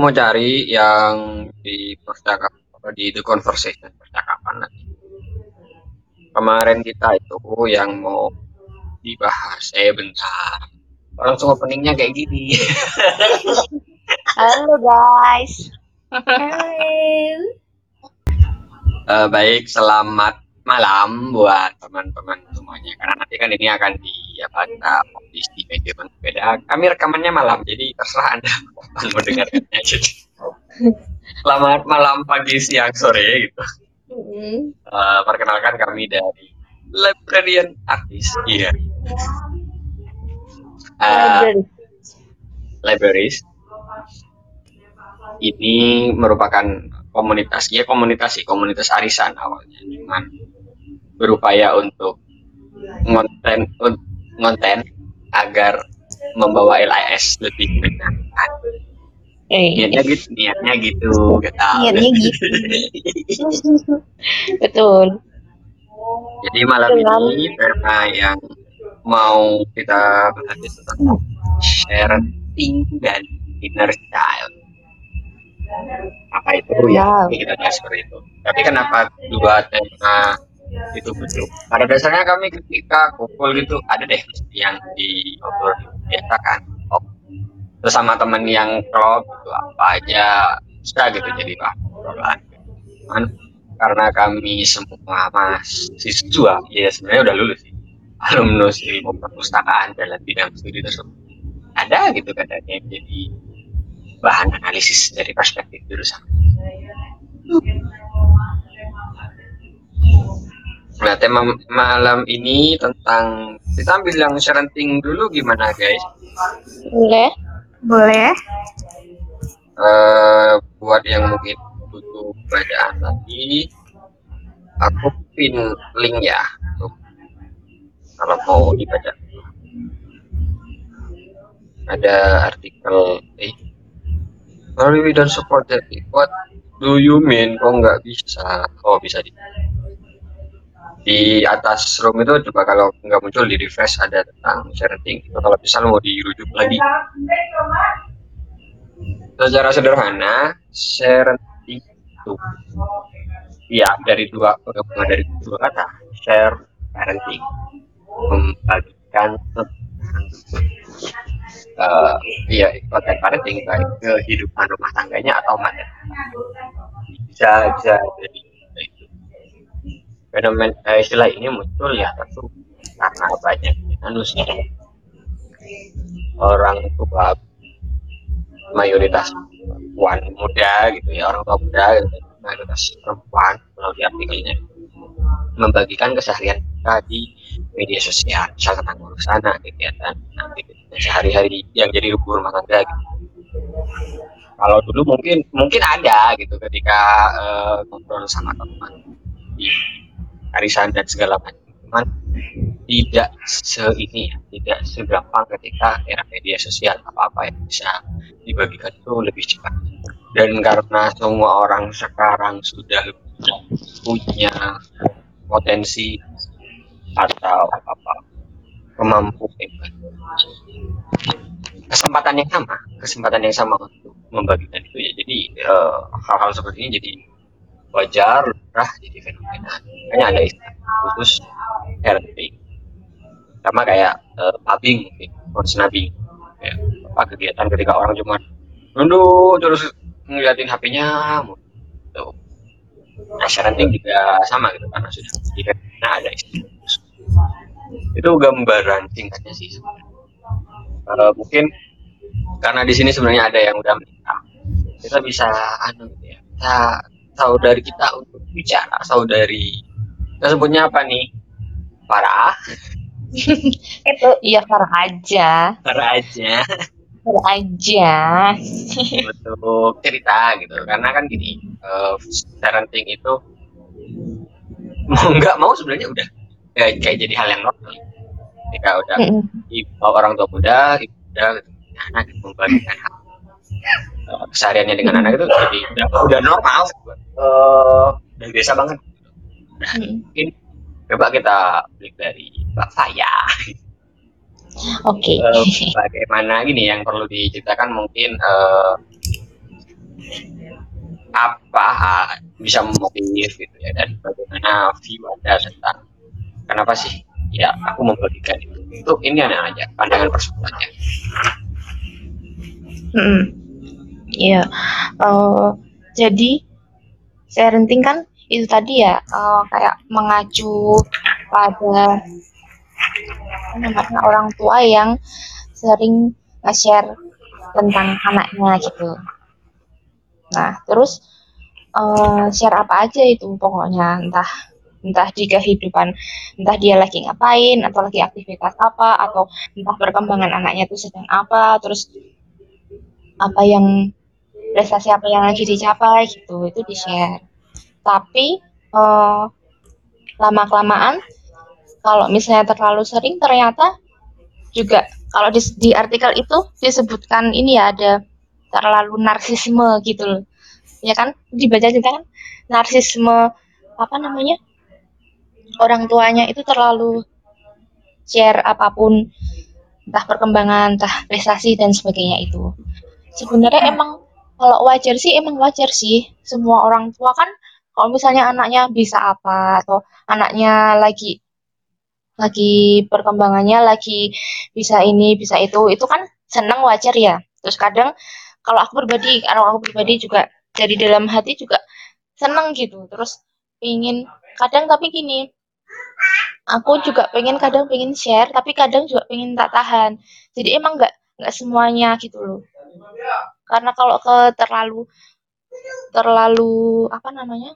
mau cari yang di percakapan di the conversation percakapan nanti. Kemarin kita itu yang mau dibahas. Eh bentar. Langsung openingnya kayak gini. Halo guys. Hai. Eh, baik, selamat malam buat teman-teman semuanya. Karena nanti kan ini akan di apa publish di media berbeda. Kami rekamannya malam, jadi terserah anda kapan mendengarkannya. Jadi, selamat malam, pagi, siang, sore gitu. Mm. Eh, perkenalkan kami dari Librarian Artist. Iya. Eh, Library. libraries ini merupakan komunitas ya komunitas sih komunitas arisan awalnya cuman berupaya untuk ngonten un- ngonten agar membawa LIS lebih menyenangkan Eh, niatnya gitu niatnya gitu Niatnya gitu. betul. jadi malam Dengan- ini tema yang mau kita bahas tentang sharing dan inner child apa itu ya Wow. kita bahas seperti itu tapi kenapa dua tema itu betul. Pada dasarnya kami ketika kumpul gitu ada deh yang di obrolan biasa kan oh, terus sama temen yang klop gitu apa aja bisa gitu jadi bahan cuman karena kami semua mahasiswa ya sebenarnya udah lulus sih. Alumnus ilmu perpustakaan dalam bidang studi tersebut. Ada gitu katanya jadi bahan analisis dari perspektif jurusan Nah, tema malam ini tentang kita ambil yang sharing dulu gimana guys? Boleh? Boleh? Eh buat yang mungkin butuh bacaan lagi, aku pin link ya untuk kalau mau dibaca. Ada artikel, eh, sorry we don't support that. What do you mean? Kok nggak bisa? Oh bisa di di atas room itu coba kalau nggak muncul di refresh ada tentang sharing. Kalau misal mau dirujuk lagi. Secara sederhana sharing itu. Ya dari dua penggabungan dari dua kata share parenting. Membagikan eh iya konten parenting baik kehidupan rumah tangganya atau materi. Bisa bisa jadi fenomen eh, istilah ini muncul ya tentu karena banyak manusia. Orang tua mayoritas perempuan muda gitu ya orang tua muda gitu, mayoritas perempuan melalui artikelnya membagikan keseharian mereka di media sosial misal tentang ngurus anak kegiatan aktivitas sehari-hari yang jadi rumah tangga gitu. kalau dulu mungkin mungkin ada gitu ketika eh, ngobrol sama teman. Di arisan dan segala macam. Tidak se ini ya tidak segampang ketika era media sosial apa apa yang bisa dibagikan itu lebih cepat. Dan karena semua orang sekarang sudah punya potensi atau apa kemampuan kesempatan yang sama kesempatan yang sama untuk membagikan itu ya. Jadi eh, hal-hal seperti ini jadi wajar lumrah jadi fenomena makanya ada istilah khusus parenting sama kayak eh, pubbing mungkin konsnabi ya apa kegiatan ketika orang cuma nunduk terus ngeliatin HP-nya gitu. nah parenting juga sama gitu karena sudah jadi fenomena ada istilah khusus. itu gambaran singkatnya sih sebenarnya. Eh, mungkin karena di sini sebenarnya ada yang udah menikah kita bisa anu ya kita saudari kita untuk bicara. Saudari kita sebutnya apa nih? Farah? Itu Iya, Farah aja. Farah aja. Farah aja. untuk cerita gitu. Karena kan gini eh, parenting itu mau nggak mau sebenarnya udah kayak, kayak jadi hal yang normal. Ketika udah Mm-mm. ibu orang tua muda ibu muda gitu, anak membagikan hal kesehariannya dengan anak itu jadi udah, udah normal eh udah biasa banget nah Mm. mungkin coba kita balik dari Mbak Faya Oke. Eh, bagaimana gini yang perlu diceritakan mungkin eh, apa bisa memotivasi gitu ya dan bagaimana view anda tentang kenapa sih ya aku membagikan itu itu ini aneh aja pandangan persoalannya Hmm. Iya. Eh, jadi parenting kan itu tadi ya eh, kayak mengacu pada namanya orang tua yang sering nge-share tentang anaknya gitu. Nah, terus eh, share apa aja itu pokoknya entah entah di kehidupan entah dia lagi ngapain atau lagi aktivitas apa atau entah perkembangan anaknya itu sedang apa terus apa yang prestasi apa yang lagi dicapai gitu itu di share tapi eh, lama kelamaan kalau misalnya terlalu sering ternyata juga kalau di, di artikel itu disebutkan ini ya ada terlalu narsisme gitu loh. Ya kan? Dibaca juga kan? Narsisme apa namanya? Orang tuanya itu terlalu share apa pun entah perkembangan entah prestasi dan sebagainya itu. Sebenarnya emang kalau wajar sih emang wajar sih. Semua orang tua kan kalau misalnya anaknya bisa apa atau anaknya lagi lagi perkembangannya lagi bisa ini bisa itu itu kan senang wajar ya. Terus kadang kalau aku pribadi kalau aku pribadi juga dari dalam hati juga seneng gitu. Terus ingin kadang tapi gini aku juga pengen kadang pengen share tapi kadang juga pengen tak tahan. Jadi emang nggak nggak semuanya gitu loh karena kalau ke terlalu terlalu apa namanya?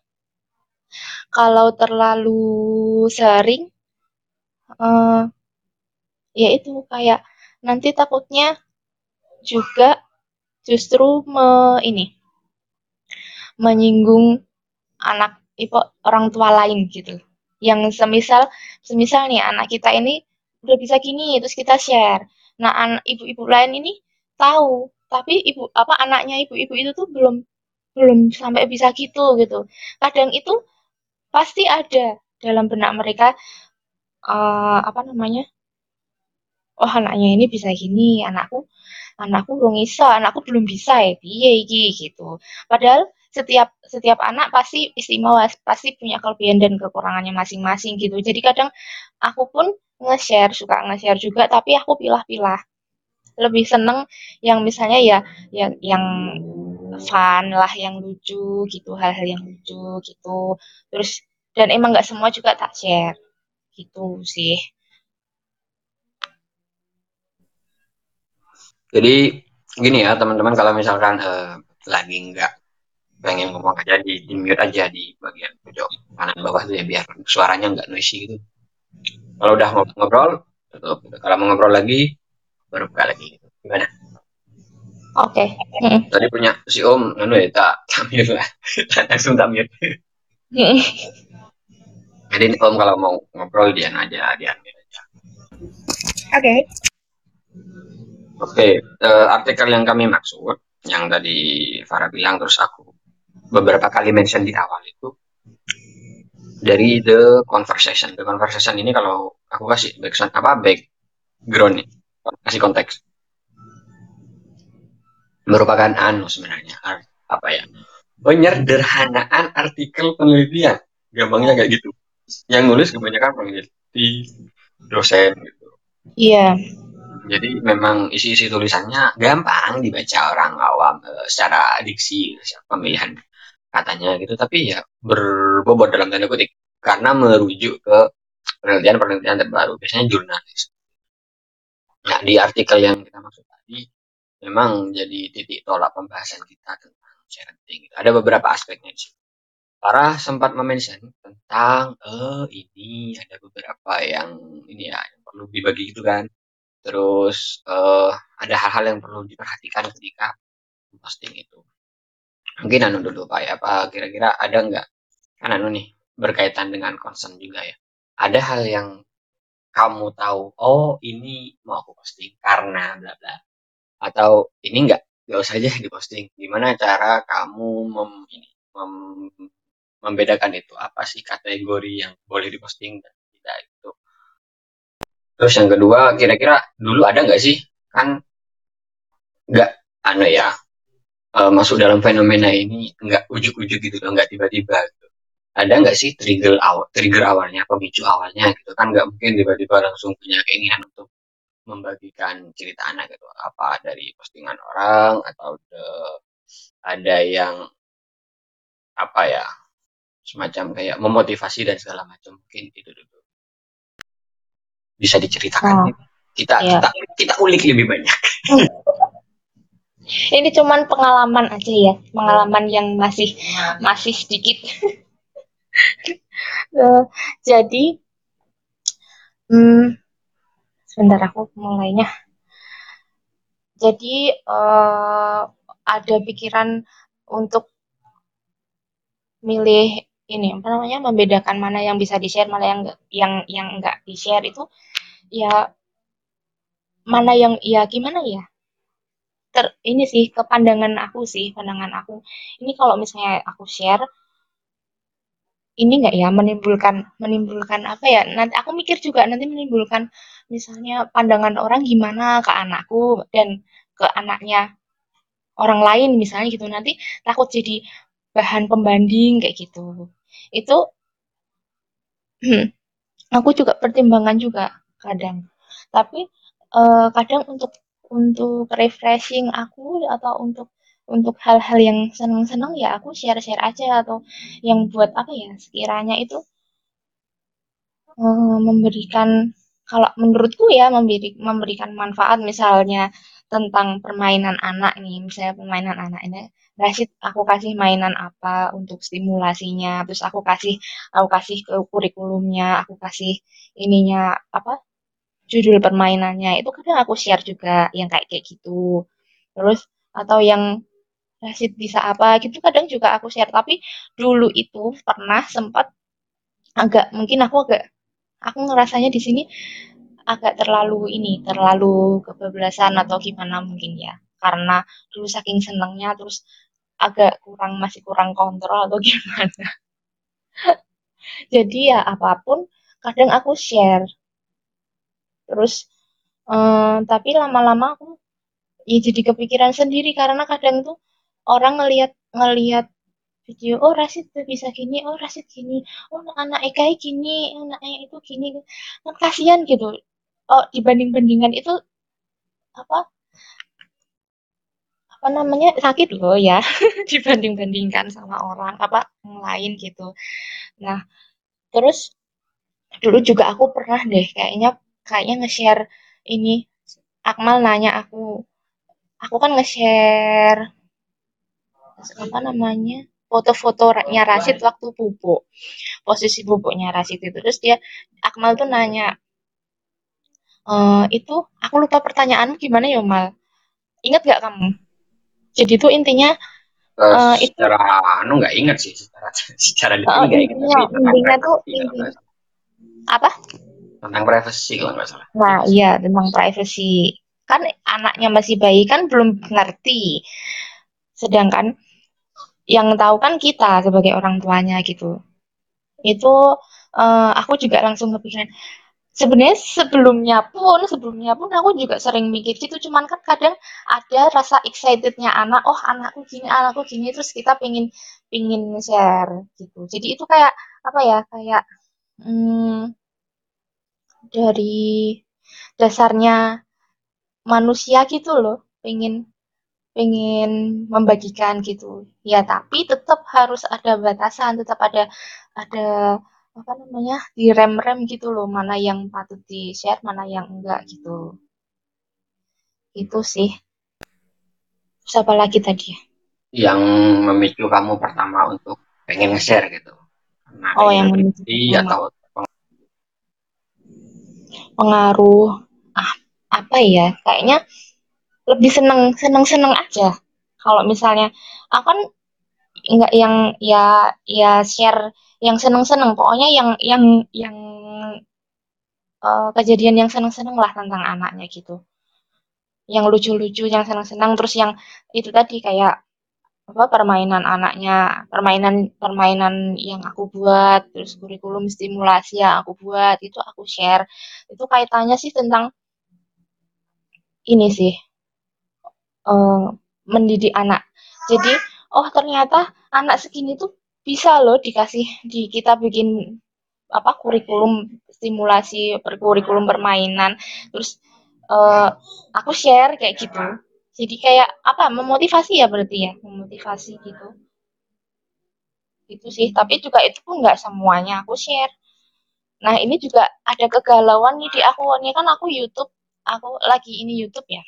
Kalau terlalu sering eh, ya itu kayak nanti takutnya juga justru me, ini menyinggung anak ibu orang tua lain gitu. Yang semisal semisal nih anak kita ini udah bisa gini terus kita share. Nah ibu-ibu lain ini tahu tapi ibu apa anaknya ibu-ibu itu tuh belum belum sampai bisa gitu gitu. Kadang itu pasti ada dalam benak mereka eh, apa namanya? Oh anaknya ini bisa gini anakku anakku belum bisa anakku belum bisa ya piye iki gitu. Padahal setiap setiap anak pasti istimewa pasti punya kelebihan dan kekurangannya masing-masing gitu. Jadi kadang aku pun nge-share suka nge-share juga tapi aku pilah-pilah lebih seneng yang misalnya ya yang yang fun lah yang lucu gitu hal-hal yang lucu gitu. Terus dan emang nggak semua juga tak share gitu sih. Jadi gini ya teman-teman kalau misalkan eh, lagi nggak pengen ngomong aja di, di mute aja di bagian pojok kanan bawah tuh ya biar suaranya nggak noisy gitu. Kalau udah ngobrol kalau mau ngobrol lagi baru buka lagi gitu. gimana oke Mm. tadi punya si om anu ya tak tamir lah langsung tamir Mm. jadi ini om kalau mau ngobrol dia aja dia unmute aja Oke. oke eh, artikel yang kami maksud yang tadi Farah bilang terus aku beberapa kali mention di awal itu dari the conversation the conversation ini kalau aku kasih background apa background nih kasih konteks. Merupakan anu sebenarnya ar- apa ya penyederhanaan artikel penelitian. Gampangnya kayak gitu. Yang nulis kebanyakan peneliti dosen gitu. Iya. Jadi memang isi-isi tulisannya gampang dibaca orang awam eh, secara diksi secara pemilihan katanya gitu. Tapi ya berbobot dalam tanda kutip karena merujuk ke penelitian-penelitian terbaru biasanya jurnalis nah di artikel yang kita maksud tadi memang jadi titik tolak pembahasan kita tentang parenting ada beberapa aspeknya di situ. Farah sempat memention tentang eh ini ada beberapa yang ini ya yang perlu dibagi gitu kan. Terus eh ada hal-hal yang perlu diperhatikan ketika posting itu. Mungkin anu dulu pak ya apa kira-kira ada nggak? Kan anu nih berkaitan dengan concern juga ya. Ada hal yang kamu tahu oh ini mau aku posting karena bla bla. Atau ini enggak nggak usah aja diposting. Gimana cara kamu mem, ini, mem- membedakan itu? Apa sih kategori yang boleh diposting dan tidak? Itu terus yang kedua kira-kira dulu ada nggak sih kan nggak anu ya uh, masuk dalam fenomena ini nggak ujuk-ujuk gitu loh, nggak tiba-tiba gitu. Ada nggak sih trigger awal, trigger awalnya, pemicu awalnya gitu? Kan nggak mungkin tiba-tiba langsung punya keinginan untuk membagikan cerita anak gitu. Apa dari postingan orang atau the, ada yang apa ya semacam kayak memotivasi dan segala macam mungkin itu dulu. Bisa diceritakan. Oh, kita iya. kita kita ulik lebih banyak. Ini cuman pengalaman aja ya pengalaman yang masih masih sedikit uh, jadi hmm, sebentar aku mulainya. Jadi uh, ada pikiran untuk milih ini apa namanya membedakan mana yang bisa di share mana yang yang yang enggak di share itu ya mana yang ya gimana ya? Ter ini sih kepandangan aku sih pandangan aku. Ini kalau misalnya aku share ini enggak ya menimbulkan menimbulkan apa ya nanti aku mikir juga nanti menimbulkan misalnya pandangan orang gimana ke anakku dan ke anaknya orang lain misalnya gitu. Nanti takut jadi bahan pembanding kayak gitu. Itu aku juga pertimbangan juga kadang. Tapi uh, kadang untuk untuk refreshing aku atau untuk untuk hal-hal yang seneng-seneng ya aku share-share aja atau yang buat apa ya sekiranya itu uh, memberikan kalau menurutku ya memberi, memberikan manfaat misalnya tentang permainan anak nih misalnya permainan anak ini Rashid aku kasih mainan apa untuk stimulasinya? Terus aku kasih aku kasih ke kurikulumnya aku kasih ininya apa judul permainannya. Itu kadang aku share juga yang kayak kayak gitu. Terus atau yang Rashid bisa apa gitu kadang juga aku share tapi dulu itu pernah sempat agak mungkin aku agak aku ngerasanya di sini agak terlalu ini, terlalu kebablasan atau gimana mungkin ya. Karena dulu saking senengnya terus agak kurang masih kurang kontrol atau gimana. Jadi ya apa pun kadang aku share. Terus um, tapi lama-lama aku ya jadi kepikiran sendiri karena kadang tuh orang ngelihat ngelihat video oh Rasid bisa gini oh Rasid gini oh anak Eka gini anaknya itu gini kan kasihan gitu oh dibanding-bandingan itu apa apa namanya sakit loh ya dibanding-bandingkan sama orang apa yang lain gitu. Nah, terus dulu juga aku pernah deh kayaknya kayaknya nge-share ini Akmal nanya aku aku kan nge-share apa namanya foto-fotonya Rasid waktu pupuk posisi pupuknya Rasid itu. Terus dia Akmal tuh nanya uh, itu aku lupa pertanyaanmu gimana ya Mal? Ingat gak kamu? Jadi itu intinya uh, itu secara anu nggak ingat sih secara secara uh, ingat intinya, intinya tuh intinya apa? Tentang privacy kalau nggak salah. Nah iya tentang privacy kan anaknya masih bayi kan belum ngerti sedangkan yang tahu kan kita sebagai orang tuanya gitu. Itu uh, aku juga langsung kepikiran sebenarnya sebelumnya pun sebelumnya pun aku juga sering mikir gitu. Cuman kan kadang ada rasa excitednya anak oh anakku gini anakku gini terus kita pingin pingin share gitu. Jadi itu kayak apa ya kayak hmm, dari dasarnya manusia gitu loh pengen pengen membagikan gitu. Ya tapi tetap harus ada batasan tetap ada ada apa namanya di rem-rem gitu loh mana yang patut di share mana yang enggak gitu. Itu sih. Siapa lagi tadi? Yang memicu kamu pertama untuk pengen nge-share gitu. Karena oh yang memicu atau pengaruh ah apa ya? Kayaknya lebih seneng seneng seneng aja. Kalau misalnya aku kan enggak yang ya ya share yang seneng-seneng. Pokoknya yang yang yang uh, kejadian yang seneng-seneng lah tentang anaknya gitu. Yang lucu-lucu yang seneng-seneng. Terus yang itu tadi kayak apa permainan anaknya permainan permainan yang aku buat terus kurikulum stimulasi yang aku buat itu aku share. Itu kaitannya sih tentang ini sih uh, mendidik anak Jadi, oh ternyata anak segini tuh bisa loh dikasih di kita bikin apa kurikulum stimulasi per kurikulum permainan. Terus uh, aku share kayak gitu. Jadi kayak apa memotivasi ya berarti ya, memotivasi gitu. Itu sih, tapi juga itu pun nggak semuanya aku share. Nah, ini juga ada kegalauan nih di aku. Ini kan aku YouTube, aku lagi ini YouTube ya.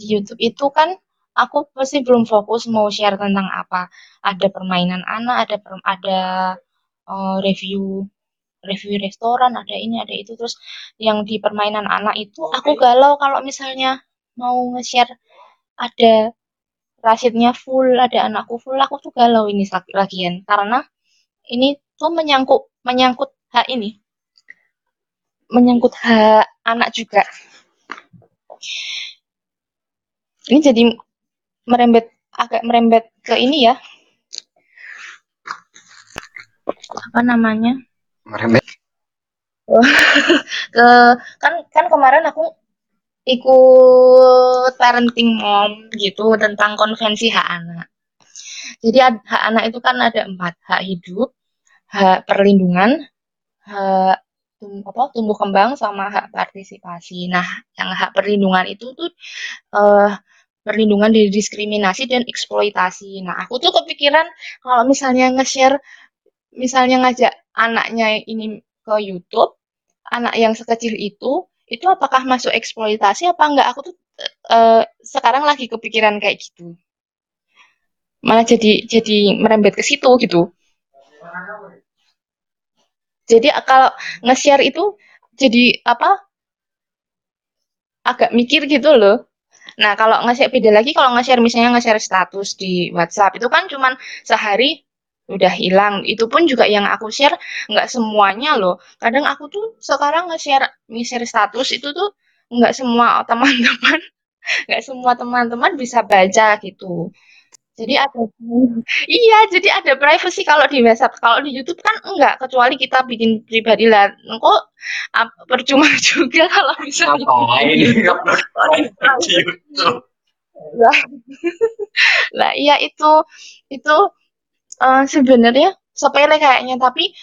Di YouTube. Itu kan aku pasti belum fokus mau share tentang apa. Ada permainan anak, ada per, ada uh, review review restoran, ada ini, ada itu. Terus yang di permainan anak itu aku galau kalau misalnya mau nge-share ada rasidnya full, ada anakku full, aku tuh galau ini lagian. Karena ini tuh menyangkut menyangkut hak ini. Menyangkut hak anak juga ini jadi merembet agak merembet ke ini ya. Apa namanya? Merembet. Ke kan kan kemarin aku ikut parenting mom gitu tentang konvensi hak anak. Jadi hak anak itu kan ada empat hak hidup hak perlindungan hak apa tumbuh kembang sama hak partisipasi. Nah, yang hak perlindungan itu tuh uh, perlindungan dari diskriminasi dan eksploitasi. Nah, aku tuh kepikiran kalau misalnya nge-share, misalnya ngajak anaknya ini ke YouTube, anak yang sekecil itu, itu apakah masuk eksploitasi apa enggak? Aku tuh uh, sekarang lagi kepikiran kayak gitu. Malah jadi jadi merembet ke situ gitu. Jadi kalau nge-share itu jadi apa? Agak mikir gitu loh. Nah, kalau nge-share beda lagi kalau nge-share misalnya nge-share status di WhatsApp itu kan cuman sehari udah hilang. Itu pun juga yang aku share nggak semuanya loh. Kadang aku tuh sekarang nge-share nge-share status itu tuh nggak semua teman-teman nggak semua teman-teman bisa baca gitu. Jadi ada iya, jadi ada privacy kalau di WhatsApp. Kalau di YouTube kan enggak, kecuali kita bikin pribadi lah. Kok percuma juga kalau ngapain di YouTube. Lah, lah iya itu itu uh, sebenarnya sepele kayaknya, tapi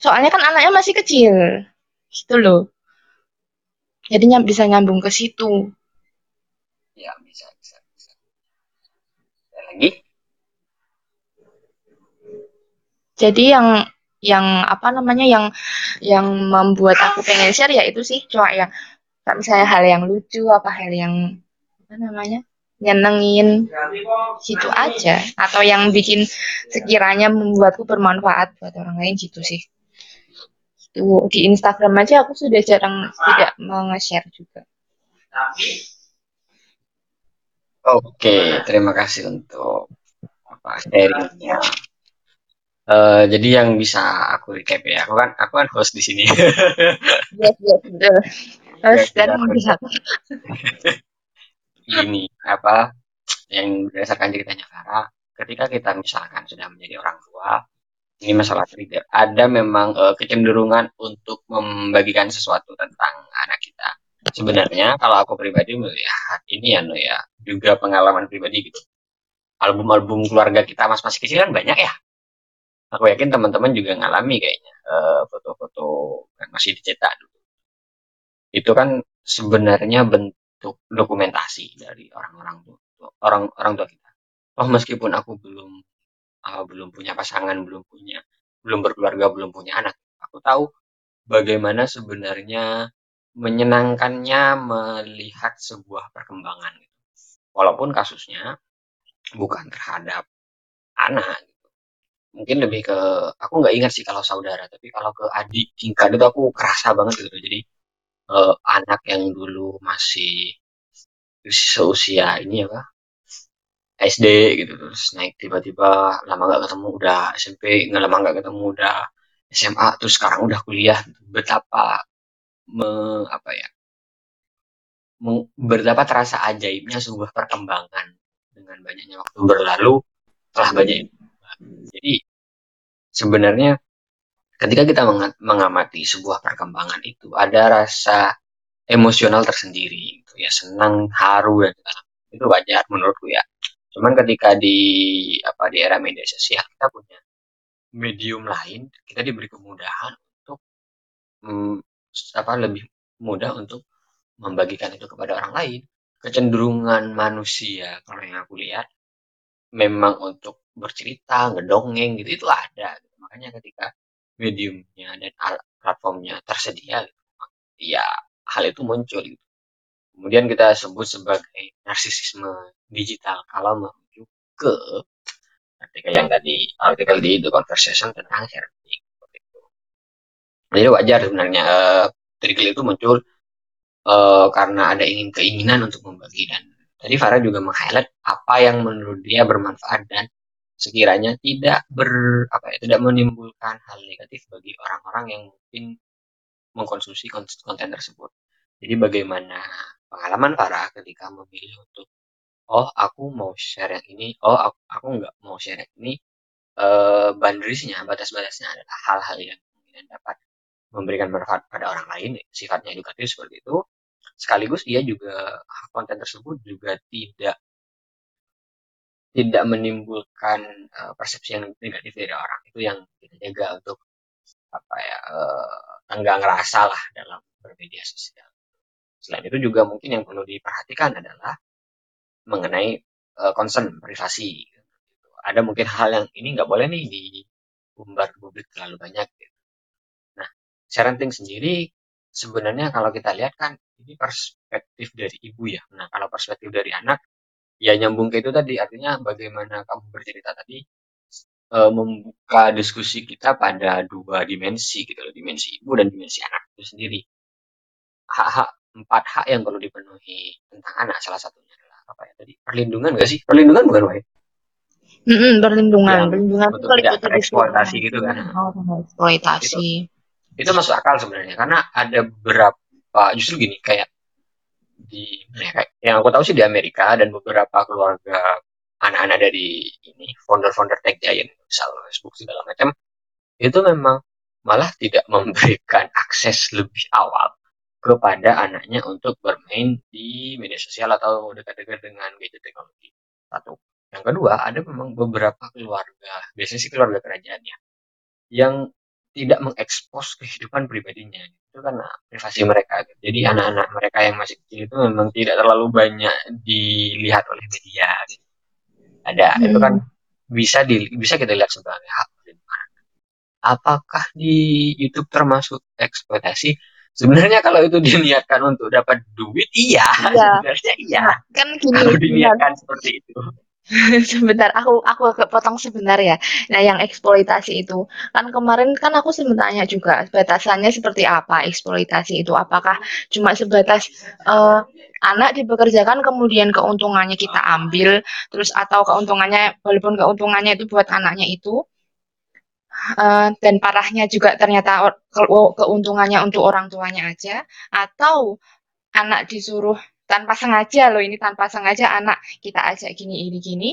soalnya kan anaknya masih kecil, gitu loh. Jadinya bisa nyambung ke situ. Ya bisa lagi. Jadi yang yang apa namanya yang yang membuat aku pengen share ya itu sih. Cuma yang misalnya hal yang lucu apa hal yang apa namanya nyenengin gitu aja. Atau yang bikin sekiranya membuatku bermanfaat buat orang lain gitu sih. Itu di Instagram aja aku sudah jarang tidak meng-share juga Oke, terima kasih untuk apa sharingnya. Uh, jadi yang bisa aku recap ya, aku kan aku kan host di sini. Yes, yes, betul. Host dan bisa. Ini apa yang berdasarkan ceritanya Kara, ketika kita misalkan sudah menjadi orang tua, ini masalah trigger. Ada memang uh, kecenderungan untuk membagikan sesuatu tentang anak kita sebenarnya kalau aku pribadi melihat ini ya no ya juga pengalaman pribadi gitu. Album-album keluarga kita mas masih kecil kan banyak ya. Aku yakin teman-teman juga ngalami kayaknya eh, foto-foto uh, masih dicetak dulu. Itu kan sebenarnya bentuk dokumentasi dari orang-orang orang orang tua kita. Oh meskipun aku belum uh, belum punya pasangan belum punya belum berkeluarga belum punya anak aku tahu bagaimana sebenarnya menyenangkannya melihat sebuah perkembangan gitu. Walaupun kasusnya bukan terhadap anak gitu. Mungkin lebih ke aku nggak ingat sih kalau saudara, tapi kalau ke adik tingkat itu aku kerasa banget gitu. Jadi eh, anak yang dulu masih seusia ini ya kak SD gitu terus naik tiba-tiba lama nggak ketemu udah SMP nggak lama nggak ketemu udah SMA terus sekarang udah kuliah betapa me, apa ya? Betapa terasa ajaibnya sebuah perkembangan dengan banyaknya waktu berlalu telah banyak jadi sebenarnya ketika kita mengamati sebuah perkembangan itu ada rasa emosional tersendiri gitu ya senang haru dan itu wajar menurutku ya. Cuman ketika di apa di era media sosial kita punya medium lain kita diberi kemudahan untuk hmm, apa lebih mudah untuk membagikan itu kepada orang lain kecenderungan manusia kalau yang aku lihat memang untuk bercerita ngedongeng gitu itu ada makanya ketika mediumnya dan platformnya tersedia ya hal itu muncul gitu. kemudian kita sebut sebagai narsisisme digital kalau merujuk ke artikel yang tadi artikel di The Conversation tentang sharing. Jadi wajar sebenarnya uh, itu muncul uh, karena ada ingin keinginan untuk membagi dan tadi Farah juga meng-highlight apa yang menurut dia bermanfaat dan sekiranya tidak ber apa ya tidak menimbulkan hal negatif bagi orang-orang yang mungkin mengkonsumsi konten tersebut. Jadi bagaimana pengalaman Farah ketika memilih untuk oh aku mau share yang ini oh aku, aku nggak mau share yang ini boundariesnya batas-batasnya adalah hal-hal yang dapat memberikan manfaat pada orang lain sifatnya edukatif seperti itu sekaligus ia juga konten tersebut juga tidak tidak menimbulkan uh, persepsi yang negatif dari orang itu yang kita jaga untuk apa ya uh, enggak ngerasa lah dalam bermedia sosial selain itu juga mungkin yang perlu diperhatikan adalah mengenai uh, concern privasi. Ada mungkin hal yang ini nggak boleh nih diumbar ke publik terlalu banyak. Gitu. Parenting sendiri sebenarnya kalau kita lihat kan ini perspektif dari ibu ya. Nah, kalau perspektif dari anak ya nyambung ke itu tadi. Artinya bagaimana kamu bercerita tadi e, membuka diskusi kita pada dua dimensi gitu loh, dimensi ibu dan dimensi anak itu sendiri. Hak-hak empat hak yang perlu dipenuhi tentang anak. Salah satunya apa ya tadi? Perlindungan gak sih? Perlindungan bukan Wai mm -hmm, perlindungan. Yang perlindungan itu tidak tereksploitasi gitu kan. Oh, eksploitasi itu, itu masuk akal sebenarnya karena ada beberapa justru gini kayak di ya, yang aku tahu sih di Amerika dan beberapa keluarga anak-anak dari ini founder-founder tech giant misal Facebook segala macam itu memang malah tidak memberikan akses lebih awal kepada anaknya untuk bermain di media sosial atau dekat-dekat dengan gadget teknologi. Satu. Yang kedua, ada memang beberapa keluarga, biasanya sih keluarga kerajaannya, yang tidak mengekspos kehidupan pribadinya. Itu karena privasi mereka. Jadi anak-anak mereka yang masih kecil itu memang tidak terlalu banyak dilihat oleh media. Ada, hmm. itu kan bisa di, bisa kita lihat sebagai hak Apakah di YouTube termasuk eksploitasi? Sebenarnya kalau itu diniatkan untuk dapat duit, iya, iya. sebenarnya iya. Nah, kan gini, kalau diniatkan seperti itu. sebentar, aku aku agak potong sebentar ya. Nah, yang eksploitasi itu kan kemarin kan aku sebenarnya juga batasannya seperti apa eksploitasi itu? Apakah cuma sebatas uh, anak dipekerjakan kemudian keuntungannya kita ambil terus atau keuntungannya walaupun keuntungannya itu buat anaknya itu uh, dan parahnya juga ternyata keuntungannya untuk orang tuanya aja atau anak disuruh tanpa sengaja loh ini tanpa sengaja anak kita ajak gini ini gini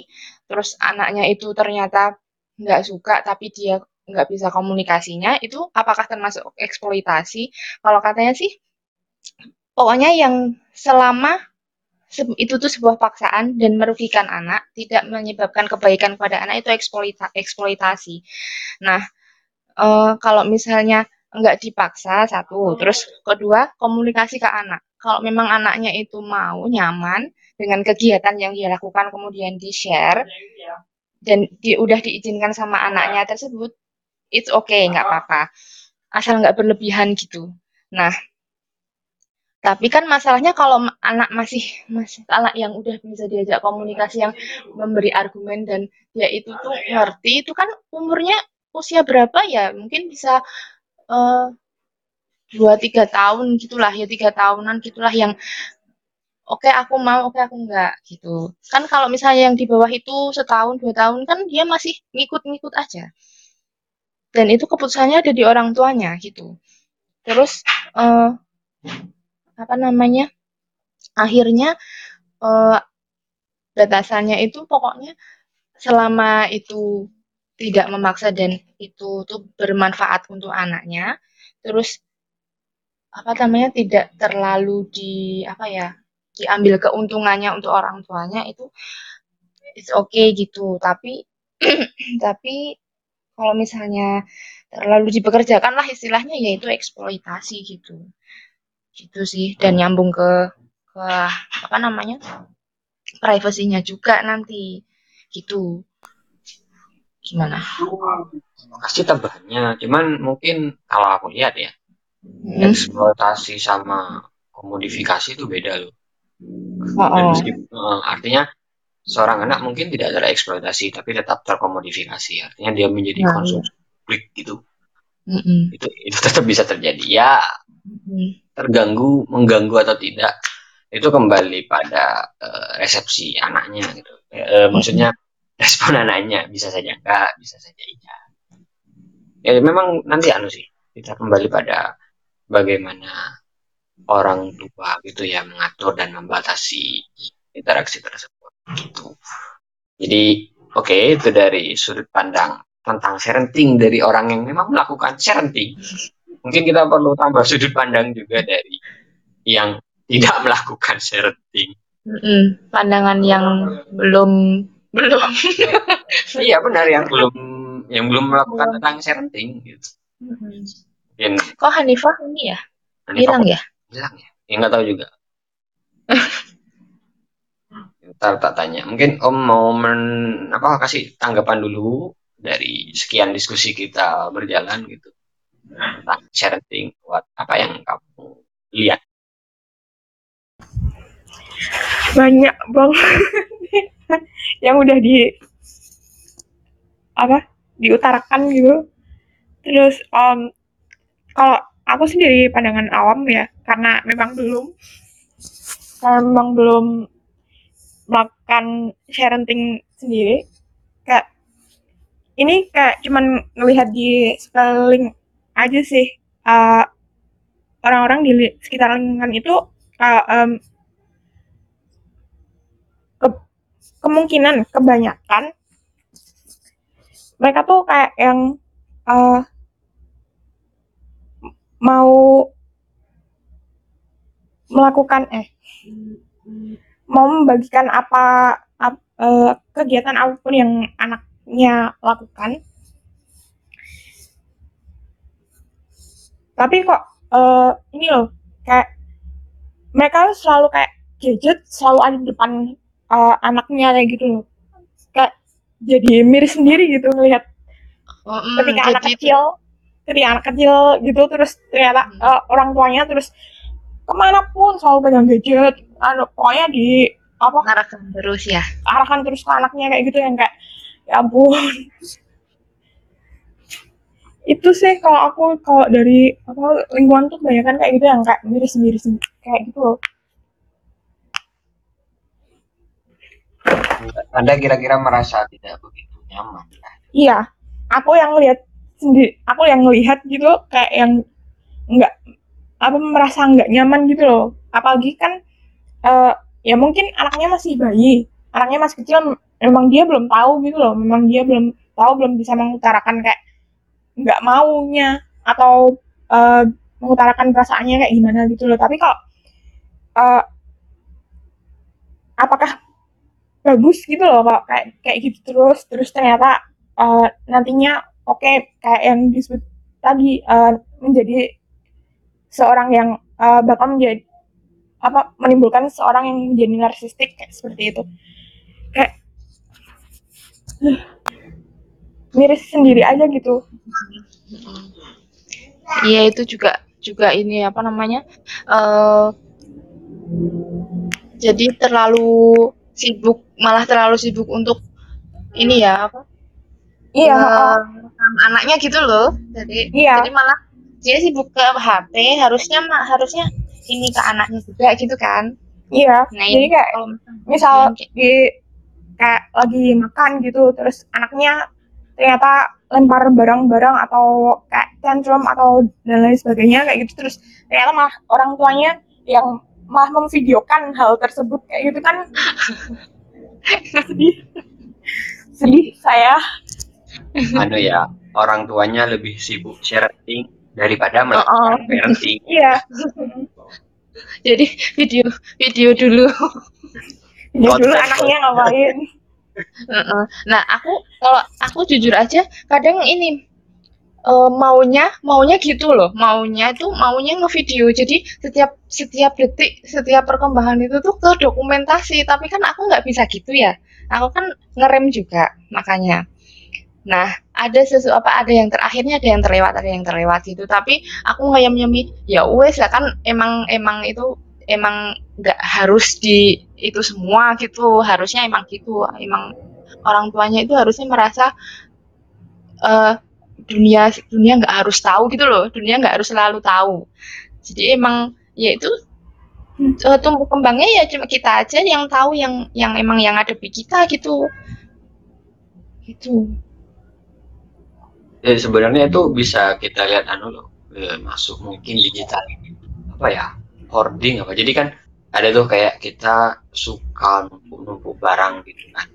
terus anaknya itu ternyata nggak suka tapi dia nggak bisa komunikasinya itu apakah termasuk eksploitasi kalau katanya sih pokoknya yang selama itu tuh sebuah paksaan dan merugikan anak, tidak menyebabkan kebaikan kepada anak itu eksploita eksploitasi. Nah, e, kalau misalnya nggak dipaksa satu, terus kedua komunikasi ke anak. Kalau memang anaknya itu mau nyaman dengan kegiatan yang dia lakukan kemudian di share dan di, udah diizinkan sama anaknya tersebut, it's okay nggak apa-apa, asal nggak berlebihan gitu. Nah, tapi kan masalahnya kalau anak masih masih anak yang udah bisa diajak komunikasi yang memberi argumen dan dia itu tuh ngerti itu kan umurnya usia berapa ya? Mungkin bisa eh, dua tiga tahun gitulah ya tiga tahunan gitulah yang oke okay, aku mau oke okay, aku enggak gitu. Kan kalau misalnya yang di bawah itu setahun dua tahun kan dia masih ngikut-ngikut aja. Dan itu keputusannya ada di orang tuanya gitu. Terus uh, apa namanya akhirnya uh, batasannya itu pokoknya selama itu tidak memaksa dan itu tuh bermanfaat untuk anaknya terus apa namanya tidak terlalu di apa ya diambil keuntungannya untuk orang tuanya itu it's okay gitu. Tapi tapi kalau misalnya terlalu dipekerjakan lah istilahnya yaitu eksploitasi gitu. Gitu sih dan nyambung ke ke apa namanya privasinya juga nanti. Gitu. Gimana? Pasti tambahannya, cuman mungkin kalau aku lihat ya. Eksploitasi sama komodifikasi itu beda loh. oh, Dan oh. meskipun artinya seorang anak mungkin tidak tereksploitasi tapi tetap terkomodifikasi. Artinya dia menjadi Nah, konsumsi publik gitu. Mm-mm. Itu itu tetap bisa terjadi. Ya Mm-mm. terganggu, mengganggu atau tidak itu kembali pada eh, resepsi anaknya gitu. Eh, maksudnya respon anaknya bisa saja enggak, bisa saja iya. Ya memang nanti anu sih kita kembali pada bagaimana orang tua gitu ya mengatur dan membatasi interaksi tersebut gitu. Jadi oke itu dari sudut pandang tentang parenting dari orang yang memang melakukan parenting. Mungkin kita perlu tambah sudut pandang juga dari yang tidak melakukan parenting. Mm-mm. pandangan yang belum belum Iya benar yang belum yang belum melakukan tentang parenting gitu. Mm-mm. Mungkin kok Hanifah ini ya hilang ya bilang ya. Ya nggak tahu juga. Ntar tak tanya. Mungkin Om mau men, apa kasih tanggapan dulu dari sekian diskusi kita berjalan gitu tentang parenting buat apa yang kamu lihat. banyak banget yang udah di apa diutarakan gitu terus em, kalau aku sih dari pandangan awam ya karena memang belum karena memang belum melakukan parenting sendiri. Kayak ini kayak cuman ngelihat di sekeliling aja sih. Eh, orang-orang di sekitar lingkungan itu eh, em, ke- kemungkinan kebanyakan mereka tuh kayak yang eh, mau melakukan eh mau membagikan apa ap- eh, kegiatan apa pun yang anaknya lakukan. Tapi kok eh, ini loh kayak mereka selalu kayak gadget selalu ada di depan eh, anaknya kayak gitu loh. Kayak jadi miris sendiri gitu ngelihat. Oh, mm, ketika anak kecil ketika anak kecil gitu terus ternyata Hmm. eh, orang tuanya terus ke mana pun selalu pegang gadget. Anu pokoknya di apa? Mengarahkan terus ya. Arahkan terus ke anaknya kayak gitu yang kayak ya ampun. Itu sih kalau aku kalau dari apa lingkungan tuh kebanyakan kayak gitu yang kayak miris miris kayak gitu loh. Anda kira-kira merasa tidak begitu nyaman? Ya? iya. Aku yang lihat sendiri. Aku yang ngelihat gitu kayak yang nggak apa merasa nggak nyaman gitu loh. Apalagi kan eh, ya mungkin anaknya masih bayi. Anaknya masih kecil memang dia belum tahu gitu loh. Memang dia belum tahu belum bisa mengutarakan kayak nggak maunya atau eh, mengutarakan perasaannya kayak gimana gitu loh. Tapi kalau eh, apakah bagus gitu loh kalau kayak kayak gitu terus. Terus ternyata eh, nantinya oke kayak yang disebut tadi eh, menjadi seorang yang eh, bakal menjadi apa menimbulkan seorang yang menjadi narsistik kayak seperti itu. Kayak miris sendiri aja gitu. Iya itu juga juga ini apa namanya eh jadi terlalu sibuk malah terlalu sibuk untuk ini ya apa iya oh, anaknya gitu loh. Jadi iya. jadi malah dia sibuk ke HP harusnya mah harusnya ini ke anaknya juga gitu kan. Iya nah jadi ini kayak kalau misal kayak di kayak lagi makan gitu terus anaknya ternyata lempar barang-barang atau kayak tantrum atau dan lain sebagainya kayak gitu terus ternyata malah orang tuanya yang malah memvideokan hal tersebut kayak gitu kan. Sedih. Sedih saya Anu ya, orang tuanya lebih sibuk parenting daripada oh, melakukan parenting. iya Jadi video video dulu. Ya dulu anaknya ngapain? Nah, aku kalau aku jujur aja kadang ini eh, maunya maunya gitu loh. Maunya tuh maunya ngevideo. Jadi setiap setiap detik, setiap perkembangan itu tuh ke dokumentasi. Tapi kan aku nggak bisa gitu ya. Aku kan ngerem juga makanya. Nah, ada sesuatu apa ada yang terakhirnya ada yang terlewat, ada yang terlewat gitu. Tapi aku ngeyem-nyemi, ya wes lah kan emang emang itu emang nggak harus di itu semua gitu. Harusnya emang gitu. Emang orang tuanya itu harusnya merasa eh dunia dunia nggak harus tahu gitu loh. Dunia nggak harus selalu tahu. Jadi emang ya itu eh, tumbuh kembangnya ya cuma kita aja yang tahu yang yang emang yang ada di kita gitu. Gitu. Ya, sebenarnya itu bisa kita lihat anu loh, eh, masuk mungkin digital apa ya hoarding apa. Jadi kan ada tuh kayak kita suka numpuk-numpuk barang gitu kan.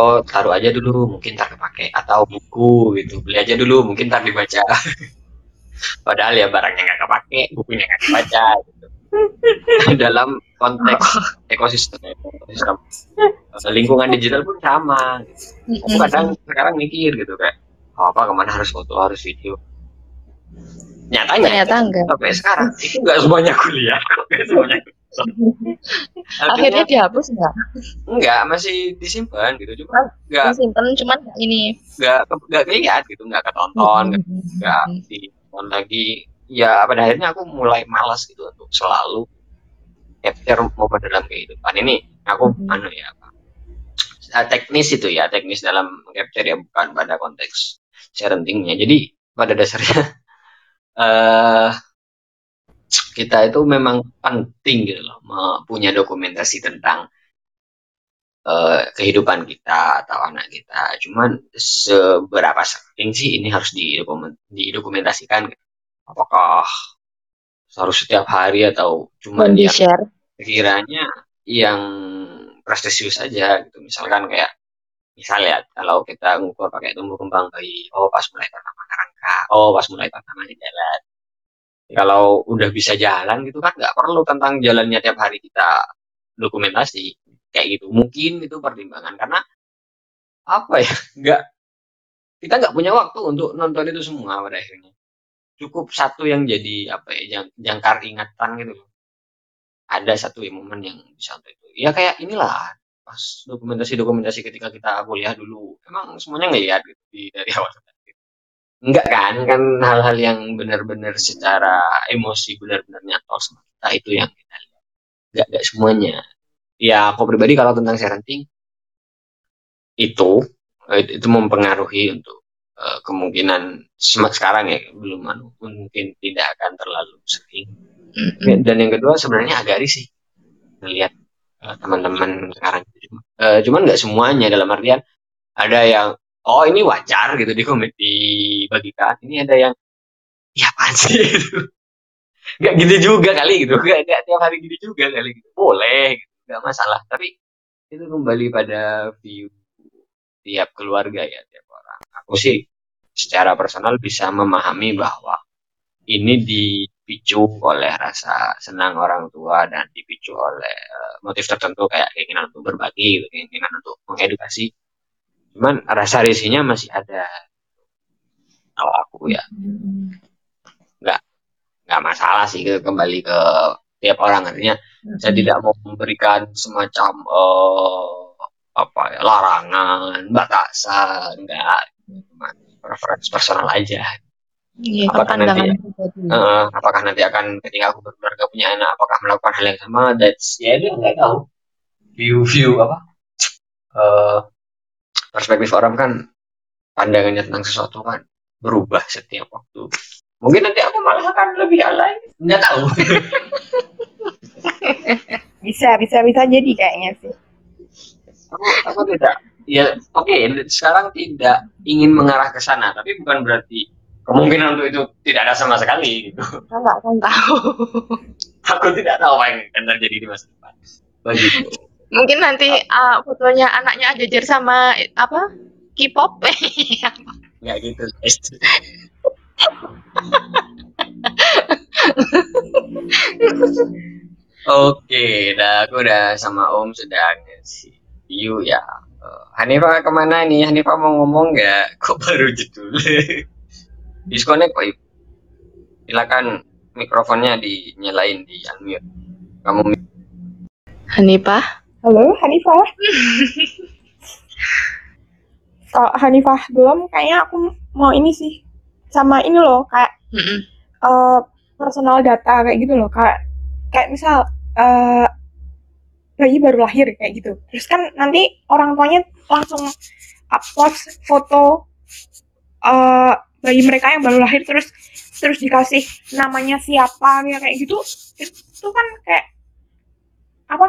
Oh taruh aja dulu mungkin ntar kepake atau buku gitu beli aja dulu mungkin ntar dibaca. Padahal ya barangnya nggak kepake, bukunya nggak dibaca. Gitu. Dalam konteks ekosistem, ekosistem eh, lingkungan digital pun sama. Gitu. Aku kadang sekarang mikir gitu kayak "Oh, apa ke mana harus foto harus video nyatanya Ternyata enggak. sampai sekarang itu nggak semuanya kuliah kok nggak semuanya Akhirnya akhirnya dihapus enggak? nggak masih disimpan gitu cuma nggak Disimpan cuman ini. nggak ke- nggak kelihat gitu nggak ketonton nggak nggak ditonton lagi ya pada akhirnya aku mulai malas gitu untuk selalu capture momen dalam kehidupan ini aku Mhm. anu ya apa teknis itu ya teknis dalam capture ya bukan pada konteks sharingnya jadi pada dasarnya eh kita itu memang penting gitu loh punya dokumentasi tentang eh, kehidupan kita atau anak kita cuman seberapa sering sih ini harus didokumen- didokumentasikan gitu? apakah harus setiap hari atau cuman Dan di yang share. sekiranya yang prestisius saja gitu misalkan kayak misalnya kalau kita ngukur pakai tumbuh kembang bayi oh pas mulai pertama kerangka oh pas mulai pertama jalan. Kalau udah bisa jalan gitu kan nggak perlu tentang jalannya tiap hari kita dokumentasi kayak gitu. Mungkin itu pertimbangan karena apa ya nggak kita nggak punya waktu untuk nonton itu semua pada akhirnya. Cukup satu yang jadi apa ya jang, jangkar ingatan gitu ada satu ya momen yang bisa untuk itu. Ya kayak inilah pas dokumentasi-dokumentasi ketika kita kuliah dulu. Emang semuanya ngeliat gitu di, dari awal enggak kan kan hal-hal yang benar-benar secara emosi benar-benar nyata sama kita itu yang kita lihat. Enggak enggak semuanya. Ya aku pribadi kalau tentang parenting itu eh, itu mempengaruhi untuk eh, kemungkinan sem- sekarang ya belum anu, mungkin tidak akan terlalu sering. Mm-mm. dan yang kedua sebenarnya agak risih ngelihat eh, teman-teman sekarang. Eh, cuman nggak semuanya dalam artian ada yang oh ini wajar gitu di komedi dibagikan. Ini ada yang ya apaan sih? Gitu. nggak gitu juga kali gitu. Nggak nggak tiap hari gitu juga kali gitu. Boleh gitu. nggak masalah. Tapi itu kembali pada view tiap keluarga ya tiap orang. Aku sih secara personal bisa memahami bahwa ini dipicu oleh rasa senang orang tua dan dipicu oleh eh, motif tertentu kayak keinginan untuk berbagi keinginan untuk mengedukasi. Cuman rasa risihnya masih ada. Kalau aku ya Mm-mm. nggak masalah sih ke- kembali ke tiap orang. Artinya saya tidak mau memberikan semacam eh, apa ya larangan batasan enggak cuma preference personal aja Iya, Apakah nanti-. Eh, apakah nanti akan ketika aku berkeluarga punya anak? Apakah melakukan hal yang sama? That's ya dia nggak tahu. View view apa? Eh perspektif orang kan pandangannya tentang sesuatu kan berubah setiap waktu. Mungkin nanti aku malah akan lebih alay nggak tahu. Bisa, bisa, bisa jadi kayaknya sih. aku, aku tidak ya oke sekarang tidak ingin mengarah ke sana tapi bukan berarti kemungkinan untuk itu tidak ada sama sekali gitu Kita nggak akan tahu. aku tidak tahu apa yang akan terjadi di masa depan begitu Mungkin nanti ah, fotonya anaknya Ajajar sama apa? K-pop. nggak gitu Oke, dah aku udah sama Om sudah ngasih view ya. Eh, Hanifah ke mana nih? Hanifah mau ngomong nggak? Kok baru judul? Disconnect kok Ibu. Silakan mikrofonnya dinyalain di unmute. Kamu Hanifah? Halo, Hanifah. Kalau Hanifah belum, kayaknya aku mau ini sih. Sama ini loh, kayak Mm-mm. eh, personal data kayak gitu loh. Kayak kayak misal eh, bayi baru lahir kayak gitu. Terus kan nanti orang tuanya langsung upload foto eh, bayi mereka yang baru lahir terus terus dikasih namanya siapa ya kayak gitu. Itu kan kayak apa?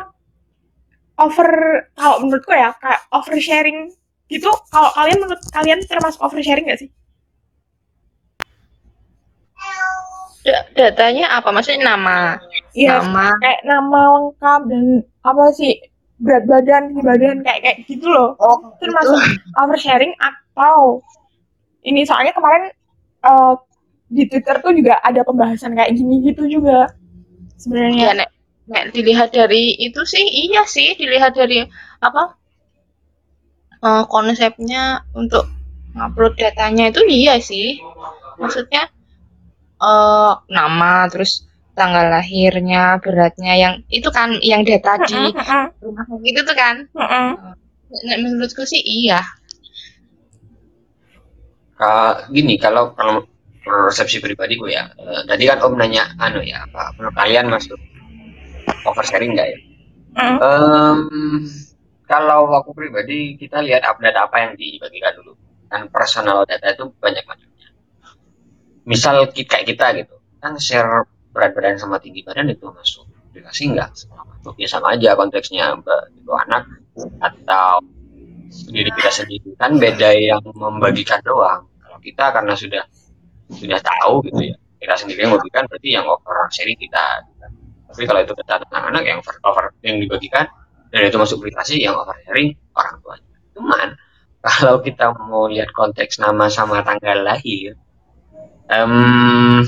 over kalau menurutku ya kayak oversharing gitu kalau kalian menurut kalian termasuk oversharing gak sih? Da- datanya apa? Maksudnya nama? Iya Nama? kayak nama lengkap dan apa sih berat badan badan kayak kayak gitu loh Oh, termasuk oversharing atau ini soalnya kemarin eh, di Twitter tuh juga ada pembahasan kayak gini gitu juga Ya, sebenarnya nek, nek dilihat dari itu sih, iya sih, dilihat dari apa eh, konsepnya untuk upload datanya itu iya sih. Maksudnya eh nama, terus tanggal lahirnya, beratnya, yang itu kan yang data di rumah sakit itu kan. heeh. Nek menurutku sih iya. Ka- gini kalau kalau persepsi pribadiku ya eh, tadi kan om nanya anu ya apa menurut kalian masuk oversharing nggak ya? Heeh. Em, kalau aku pribadi kita lihat update apa yang dibagikan dulu. Kan personal data itu banyak macamnya. Misal kita kayak kita gitu kan share berat badan sama tinggi badan itu masuk aplikasi nggak? Masuk ya sama aja konteksnya itu anak atau diri kita sendiri. Kan beda yang membagikan doang kita karena sudah sudah tahu gitu ya. Kita sendiri yang membagikan berarti yang over sharing kita tapi kalau itu data tentang anak yang over, over yang dibagikan dan itu masuk aplikasi yang over sharing orang tuanya. Cuman kalau kita mau lihat konteks nama sama tanggal lahir em,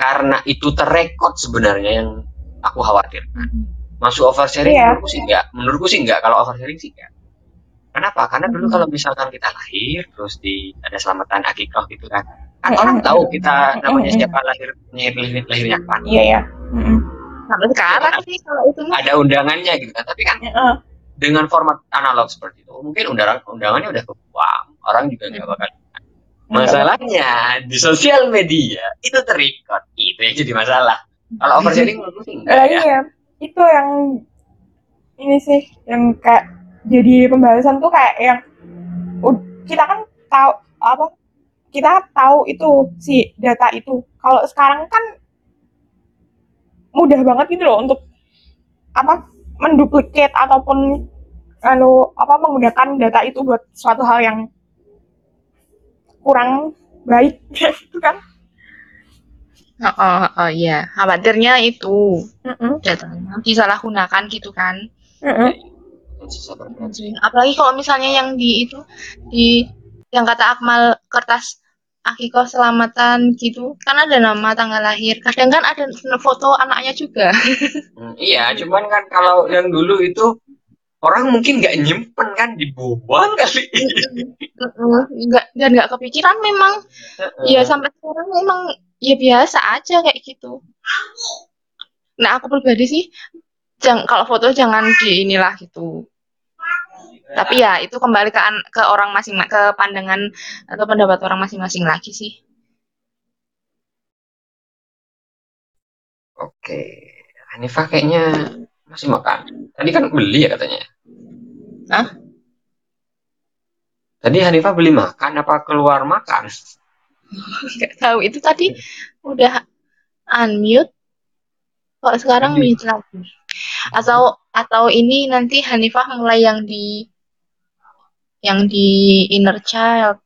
karena itu terrekod sebenarnya yang aku khawatirkan. Masuk oversharing Iya. menurutku sih enggak menurutku sih enggak kalau oversharing sih enggak kenapa karena dulu Mhm. kalau misalkan kita lahir terus di ada selamatan akikah gitu kan kan Mhm. orang tahu kita namanya siapa lahir lahir lahirnya kapan Iya ya. Heeh. Sampai sekarang sih kalau itu ada undangannya gitu kan tapi kan Heeh. dengan format analog seperti itu mungkin undangan undangannya udah kebuang orang juga nggak bakal masalahnya di sosial media itu terikat itu yang jadi masalah kalau oversharing menurutku sih enggak Lah ya iya, itu yang ini sih yang kayak jadi pembahasan tuh kayak yang kita kan tahu apa kita tahu itu si data itu. Kalau sekarang kan mudah banget gitu loh untuk apa menduplikat ataupun anu apa menggunakan data itu buat suatu hal yang kurang baik gitu kan. Oh, oh, oh iya, khawatirnya itu Heeh. datanya disalahgunakan gitu kan. Apalagi kalau misalnya yang di itu di yang kata Akmal kertas akikoh selamatan gitu kan ada nama tanggal lahir. Kadang kan ada foto anaknya juga. Hmm, iya, cuman kan kalau yang dulu itu orang mungkin nggak nyimpen kan dibuang kali. nggak dan nggak kepikiran memang. Ya sampai sekarang memang ya biasa aja kayak gitu. Nah aku pribadi sih jangan kalau foto jangan di inilah gitu tapi ya itu kembali ke ke orang masing ke pandangan atau pendapat orang masing-masing lagi sih Oke, Hanifah kayaknya masih makan. Tadi kan beli ya katanya. Hah? Tadi Hanifah beli makan apa keluar makan? nggak tahu itu tadi udah unmute kok sekarang mute lagi atau atau ini nanti Hanifah mulai yang di yang di inner child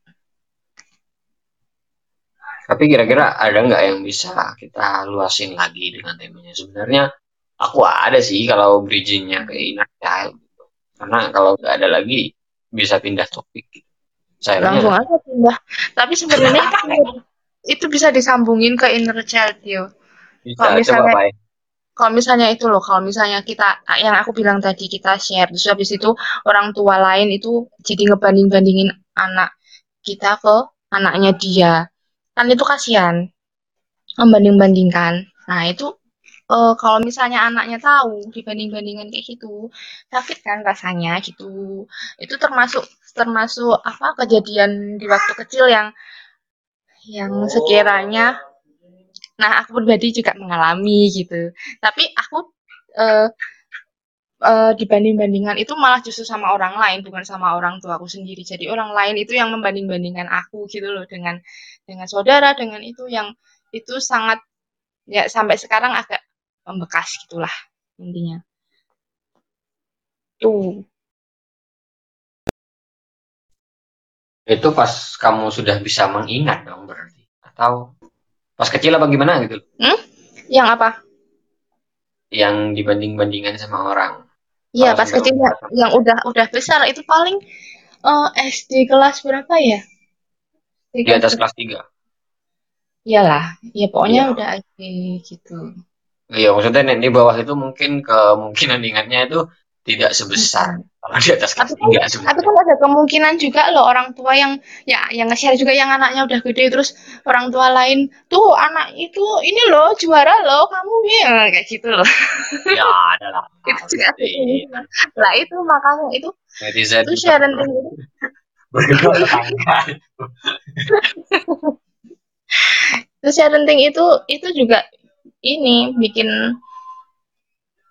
Tapi kira-kira ada nggak yang bisa kita luasin lagi dengan temanya? Sebenarnya aku ada sih kalau bridgingnya ke inner child. gitu. Karena kalau nggak ada lagi bisa pindah topik. Gitu. langsung aja pindah tapi sebenarnya itu bisa disambungin ke inner child yo. Bisa, Kalau coba misalnya Pak. Kalau misalnya itu loh, kalau misalnya kita yang aku bilang tadi kita share, terus habis itu orang tua lain itu jadi ngebanding-bandingin anak kita ke anaknya dia, kan itu kasihan membanding-bandingkan. Nah itu eh, kalau misalnya anaknya tahu dibanding-bandingkan kayak gitu, sakit kan rasanya gitu. Itu termasuk termasuk apa kejadian di waktu kecil yang yang sekiranya Nah, aku pribadi juga mengalami gitu. Tapi aku eh, eh, dibanding-bandingkan itu malah justru sama orang lain, bukan sama orang tua aku sendiri. Jadi orang lain itu yang membanding-bandingkan aku gitu loh dengan dengan saudara, dengan itu yang itu sangat ya sampai sekarang agak membekas gitulah intinya. Tuh. Itu pas kamu sudah bisa mengingat dong berarti. Atau pas kecil apa gimana gitu? Hmm? Yang apa? Yang dibanding-bandingkan sama orang. Iya, pas kecil umur yang, udah udah besar itu paling eh, SD kelas berapa ya? SD di atas kelas 3. Iyalah, ya pokoknya Iya. udah SD gitu. Iya, maksudnya nek di bawah itu mungkin kemungkinan ingatnya itu tidak sebesar Mm-mm. Kalau di atas kelas Tapi kan, 3 tapi kan ada kemungkinan juga loh orang tua yang ya yang nge-share juga yang anaknya udah gede terus orang tua lain tuh anak itu ini loh juara loh kamu ya kayak gitu loh. Ya, adalah Itu juga ada. Lah itu makanya itu netizen itu sharing itu tetangga. itu sharing itu itu juga ini bikin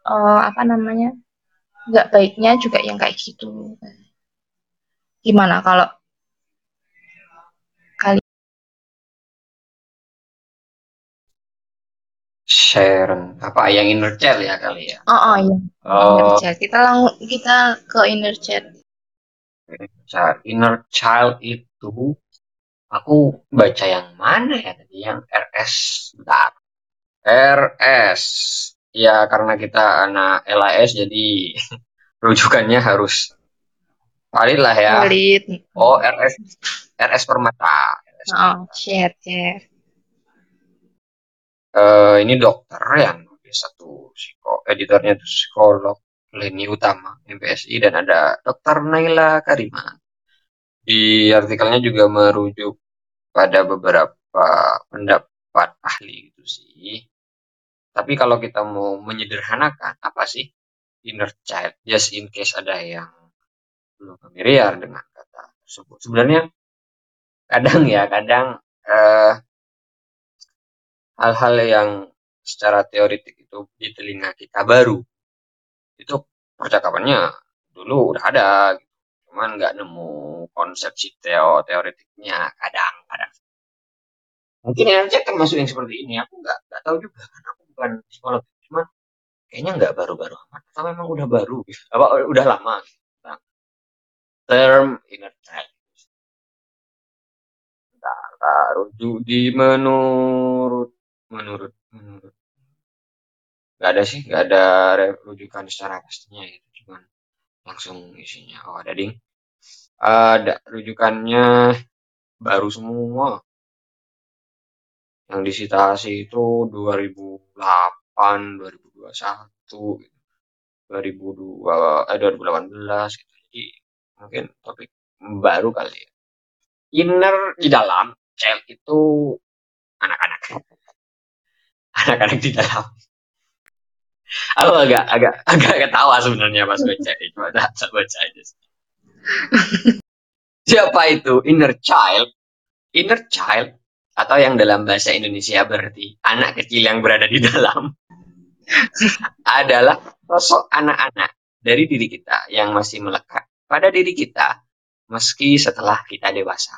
eh, apa namanya nggak baiknya juga yang kayak gitu. Gimana kalau kali Sharon apa yang inner child ya kali ya? oh, oh iya inner Oh, child kita lang kita ke inner child child. inner child itu aku baca yang mana ya tadi yang RS bentar. RS ya karena kita anak LAS jadi rujukannya harus valid lah ya. valid Oh RS RS Permata. RS oh share share Eh, ini dokter yang nulis satu psiko, editornya itu psikolog Leni Utama MPSI dan ada dokter Naila Karima. Di artikelnya juga merujuk pada beberapa pendapat ahli gitu sih. Tapi kalau kita mau menyederhanakan apa sih inner child, just in case ada yang belum familiar dengan kata tersebut. Sebenarnya kadang ya, kadang eh, hal-hal yang secara teoritik itu di telinga kita baru itu percakapannya dulu udah ada gitu. cuman nggak nemu konsep si teo teoritiknya kadang-kadang mungkin energi termasuk yang seperti ini aku nggak nggak tahu juga kan bukan psikolog. Cuman kayaknya nggak baru-baru amat atau memang udah baru gitu. Apa udah lama gitu. Term inner child rujuk di menurut menurut menurut. Nggak ada sih nggak ada rujukan secara pastinya gitu. Cuman langsung isinya. Oh ada ding. Ada rujukannya baru semua yang disitasi itu 2008 2021 gitu. 2002 eh 2018 gitu. Jadi mungkin topik baru kali ya. Inner di dalam child itu anak-anak. Anak-anak di dalam. Aku agak agak agak ketawa sebenarnya pas baca itu. Ada baca aja sih. siapa itu? Inner child. Inner child atau yang dalam bahasa Indonesia berarti anak kecil yang berada di dalam adalah sosok anak-anak dari diri kita yang masih melekat pada diri kita meski setelah kita dewasa.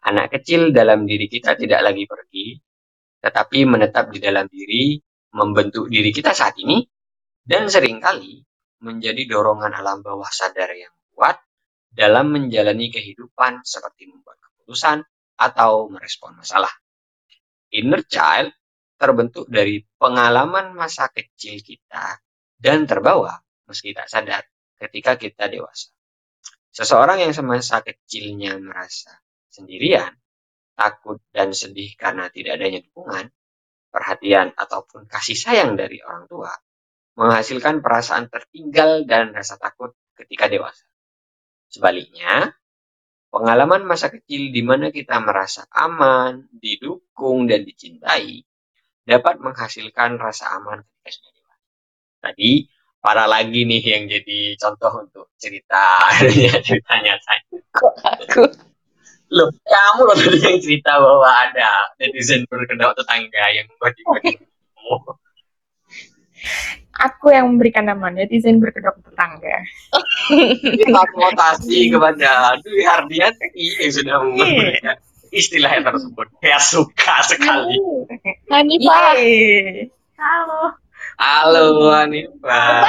Anak kecil dalam diri kita tidak lagi pergi, tetapi menetap di dalam diri, membentuk diri kita saat ini, dan sering kali menjadi dorongan alam bawah sadar yang kuat dalam menjalani kehidupan seperti membuat keputusan atau merespon masalah. Inner child terbentuk dari pengalaman masa kecil kita dan terbawa meski tak sadar ketika kita dewasa. Seseorang yang semasa kecilnya merasa sendirian takut, dan sedih karena tidak adanya dukungan, perhatian, ataupun kasih sayang dari orang tua, menghasilkan perasaan tertinggal dan rasa takut ketika dewasa. Sebaliknya, pengalaman masa kecil di mana kita merasa aman, didukung, dan dicintai dapat menghasilkan rasa aman ketika sudah dewasa. Tadi para lagi nih yang jadi contoh untuk cerita ceritanya saya. Kok aku? Loh, kamu loh tadi yang cerita bahwa ada netizen berkedok tetangga yang bagi-bagi. Aku yang memberikan nama netizen berkedok tetangga. Kvotasi kepada Dwi Hardiati yang sudah memberikan istilah tersebut. Saya suka sekali. Hanifah, Yeay. Halo. Halo Hanifah.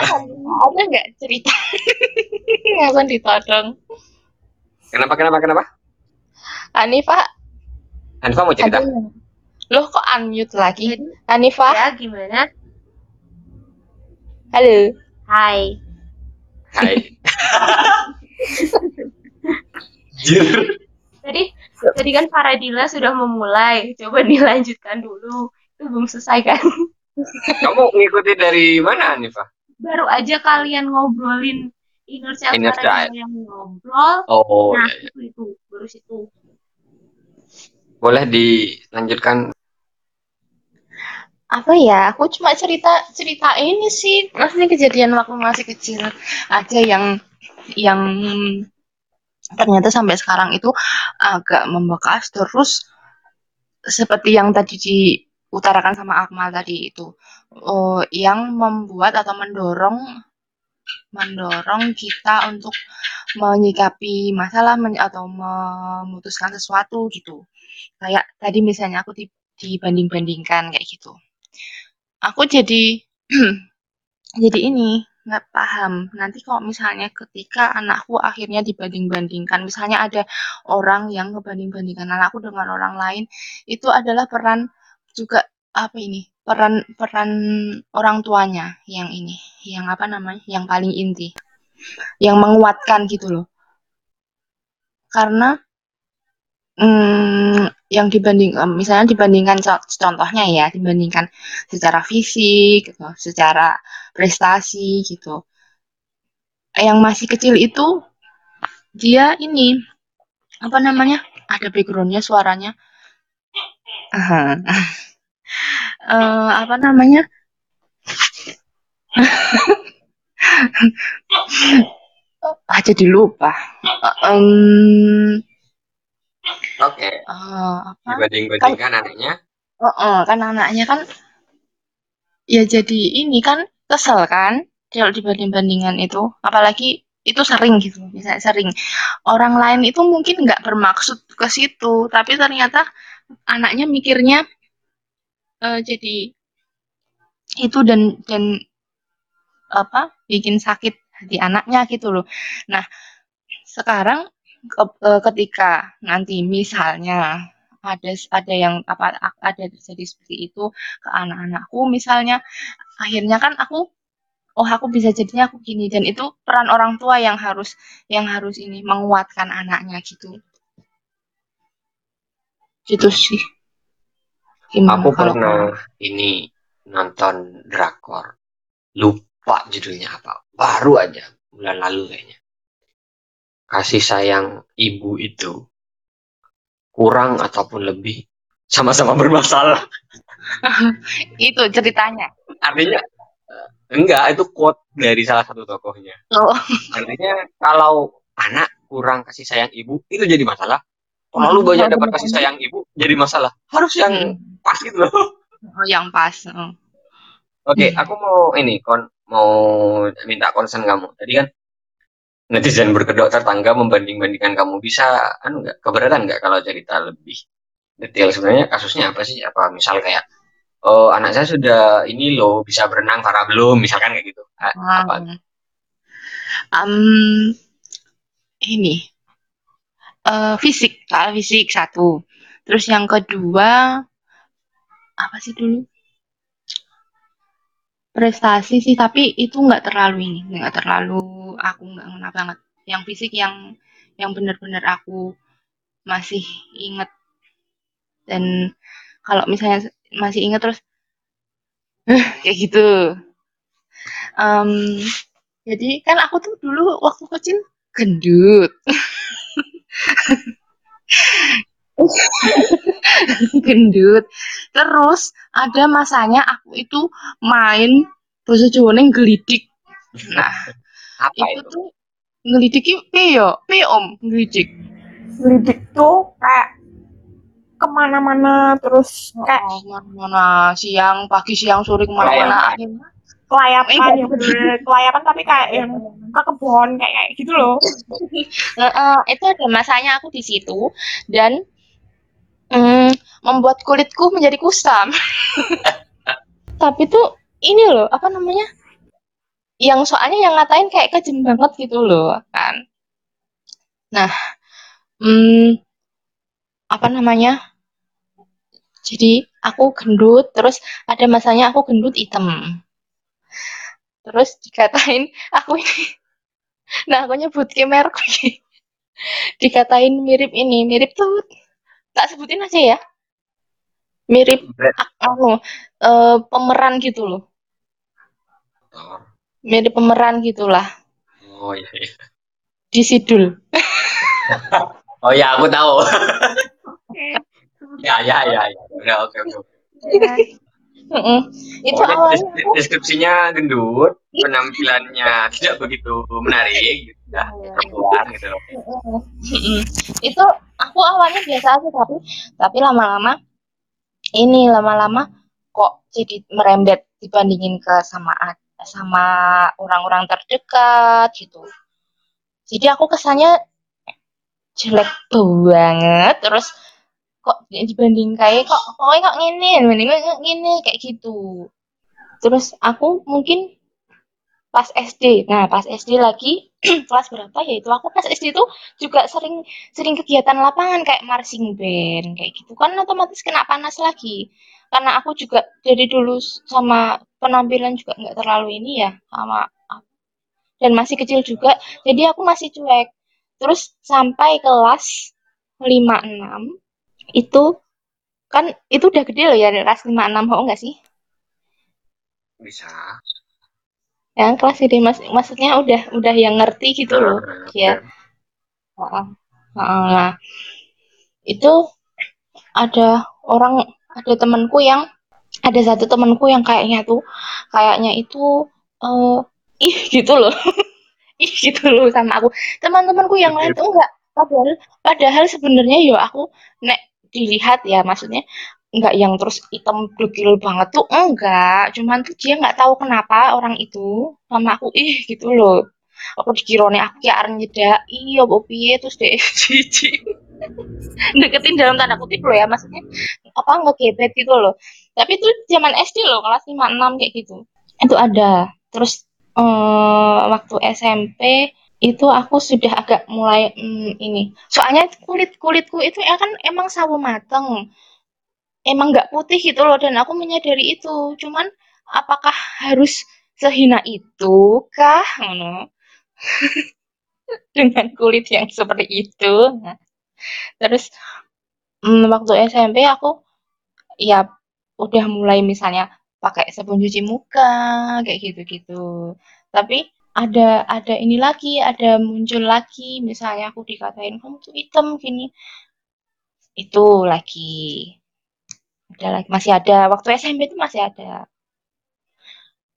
ada nggak cerita? Ngapain ditodong? Kenapa, kenapa, kenapa? Hanifah, Hanifah mau cerita? Loh kok unmute lagi? Hanifah, Ya, gimana? Halo. Hai. Hai. Jujur. Tadi tadi kan Faradila sudah memulai. Coba dilanjutkan dulu. Itu belum selesai kan? Kamu ngikutin dari mana Hanifah? Baru aja kalian ngobrolin Inner Child Inner Child. yang ngobrol. Oh, nah, iya, iya. itu itu baru situ. boleh dilanjutkan. Apa ya? Aku cuma cerita cerita ini sih. Maksudnya kejadian waktu masih kecil aja yang yang ternyata sampai sekarang itu agak membekas terus seperti yang tadi diutarakan sama Akmal tadi itu oh, yang membuat atau mendorong mendorong kita untuk menyikapi masalah men- atau memutuskan sesuatu gitu kayak tadi misalnya aku di- dibanding-bandingkan kayak gitu aku jadi jadi ini nggak paham. Nanti kalau misalnya ketika anakku akhirnya dibanding-bandingkan misalnya ada orang yang ngebanding-bandingkan anakku dengan orang lain itu adalah peran juga apa ini peran peran orang tuanya yang ini yang apa namanya yang paling inti yang menguatkan gitu loh. Karena mm, yang dibanding em, misalnya dibandingkan co- contohnya ya dibandingkan secara fisik gitu, secara prestasi gitu. Yang masih kecil itu dia ini apa namanya ada backgroundnya suaranya. Aha. Eh, apa namanya? Ah jadi lupa. Em, Oke. eh, apa Dibanding-bandingkan anaknya. Oh, oh, kan anaknya kan ya jadi ini kan kesel kan kalau dibanding-bandingan itu apalagi itu sering gitu bisa sering orang lain itu mungkin nggak bermaksud ke situ tapi ternyata anaknya mikirnya eh, jadi itu dan dan apa bikin sakit hati anaknya gitu loh nah sekarang ke- eh, ketika nanti misalnya ada ada yang apa ada terjadi seperti itu ke anak-anakku misalnya akhirnya kan aku oh aku bisa jadinya aku gini dan itu peran orang tua yang harus yang harus ini menguatkan anaknya gitu gitu sih gimana Aku kalau pernah ini nonton drakor. Lupa judulnya apa. Baru aja bulan lalu kayaknya. Kasih sayang ibu itu kurang ataupun lebih sama-sama bermasalah. itu ceritanya Artinya enggak itu quote dari salah satu tokohnya. oh Artinya kalau anak kurang kasih sayang ibu itu jadi masalah. Terlalu banyak dapat kasih sayang ibu jadi masalah. Harus yang Hmm. pas gitu loh. oh yang pas oh. Oke, Hmm. aku mau ini kon mau minta concern kamu. Tadi kan netizen berkedok tetangga membanding-bandingkan kamu bisa anu nggak keberatan nggak kalau cerita lebih detail sebenarnya kasusnya apa sih? Apa misal kayak oh anak saya sudah ini loh bisa berenang karena belum misalkan kayak gitu. A- Apa? Em, ini eh, fisik, soal fisik satu. Terus yang kedua apa sih dulu? Prestasi sih, tapi itu nggak terlalu ini, nggak terlalu aku nggak ngena banget. Yang fisik yang yang benar-benar aku masih inget dan kalau misalnya masih ingat terus kayak gitu. Um, jadi kan aku tuh dulu waktu kecil gendut gendut. Terus ada masanya aku itu main bahasa Jawa neng gelidik. Nah Apa itu itu? tuh ngelidik itu yo pe om ngelidik Lidik tuh kayak ke mana-mana terus kayak oh, mana siang pagi siang sore ke mana-mana. Akhirnya kelayapan yang bener. Kelayapan tapi kayak yang ke kebun kayak kayak gitu loh. Eh, itu ada masanya aku di situ dan mm, membuat kulitku menjadi kusam. Tapi tuh ini loh, apa namanya? Yang soalnya yang ngatain kayak kejem banget gitu loh kan. Nah, mm, apa namanya? Jadi aku gendut, terus ada masanya aku gendut hitam. Terus dikatain aku ini, nah aku nyebut ke merek lagi. Dikatain mirip ini, mirip tuh tak sebutin aja ya. Mirip anu eh, pemeran gitu loh. Mirip pemeran gitulah Oh iya, iya. di Sidul. Oh ya, aku tahu. Ya, ya, ya, ya. Udah, oke, oke. Ya. Mm-mm. Itu Pokoknya awalnya deskripsinya gendut, penampilannya tidak begitu menarik, gitu. Udah, keluar gitu loh. Mm-mm. itu aku awalnya biasa aja tapi tapi lama-lama ini lama-lama kok jadi merembet dibandingin ke sama sama orang-orang terdekat gitu. Jadi aku kesannya jelek banget terus kok dibanding kayak kok kok kok ngene mending kok ngene kayak gitu. Terus aku mungkin pas SD. Nah, pas SD lagi kelas berapa ya itu aku pas SD itu juga sering sering kegiatan lapangan kayak marching band kayak gitu kan otomatis kena panas lagi. Karena aku juga dari dulu sama penampilan juga nggak terlalu ini ya sama dan masih kecil juga. Jadi aku masih cuek. Terus sampai kelas 5 6 itu kan itu udah gede loh ya kelas 5 6 oh enggak sih? Bisa. Ya, kelas gede mas maksudnya udah udah yang ngerti gitu loh. Nah, Ya. Heeh. Heeh. Nah, itu ada orang ada temanku yang ada satu temanku yang kayaknya tuh kayaknya itu eh ih gitu loh. ih gitu loh sama aku. Teman-temanku yang lain tuh enggak. Padahal padahal sebenarnya yo aku nek dilihat ya maksudnya enggak yang terus hitam glukil banget tuh enggak. Cuman tuh dia nggak tahu kenapa orang itu sama aku ih gitu loh. Aku dikirone aku kayak arep nyedaki apa piye terus deh jijik. deketin dalam tanda kutip loh ya maksudnya apa ngegebet gitu loh tapi itu zaman SD loh kelas 5 6 kayak gitu itu ada terus eh, waktu SMP itu aku sudah agak mulai mm, ini. Soalnya kulit kulitku itu ya kan emang sawo mateng. Emang nggak putih gitu loh dan aku menyadari itu. Cuman apakah harus sehina itu kah? Ngono. dengan kulit yang seperti itu. Nah, terus mm, waktu SMP aku ya udah mulai misalnya pakai sabun cuci muka kayak gitu-gitu. Tapi ada ada ini lagi, ada muncul lagi misalnya aku dikatain kamu tuh hitam gini. Itu lagi. Ada lagi masih ada waktu SMP itu masih ada.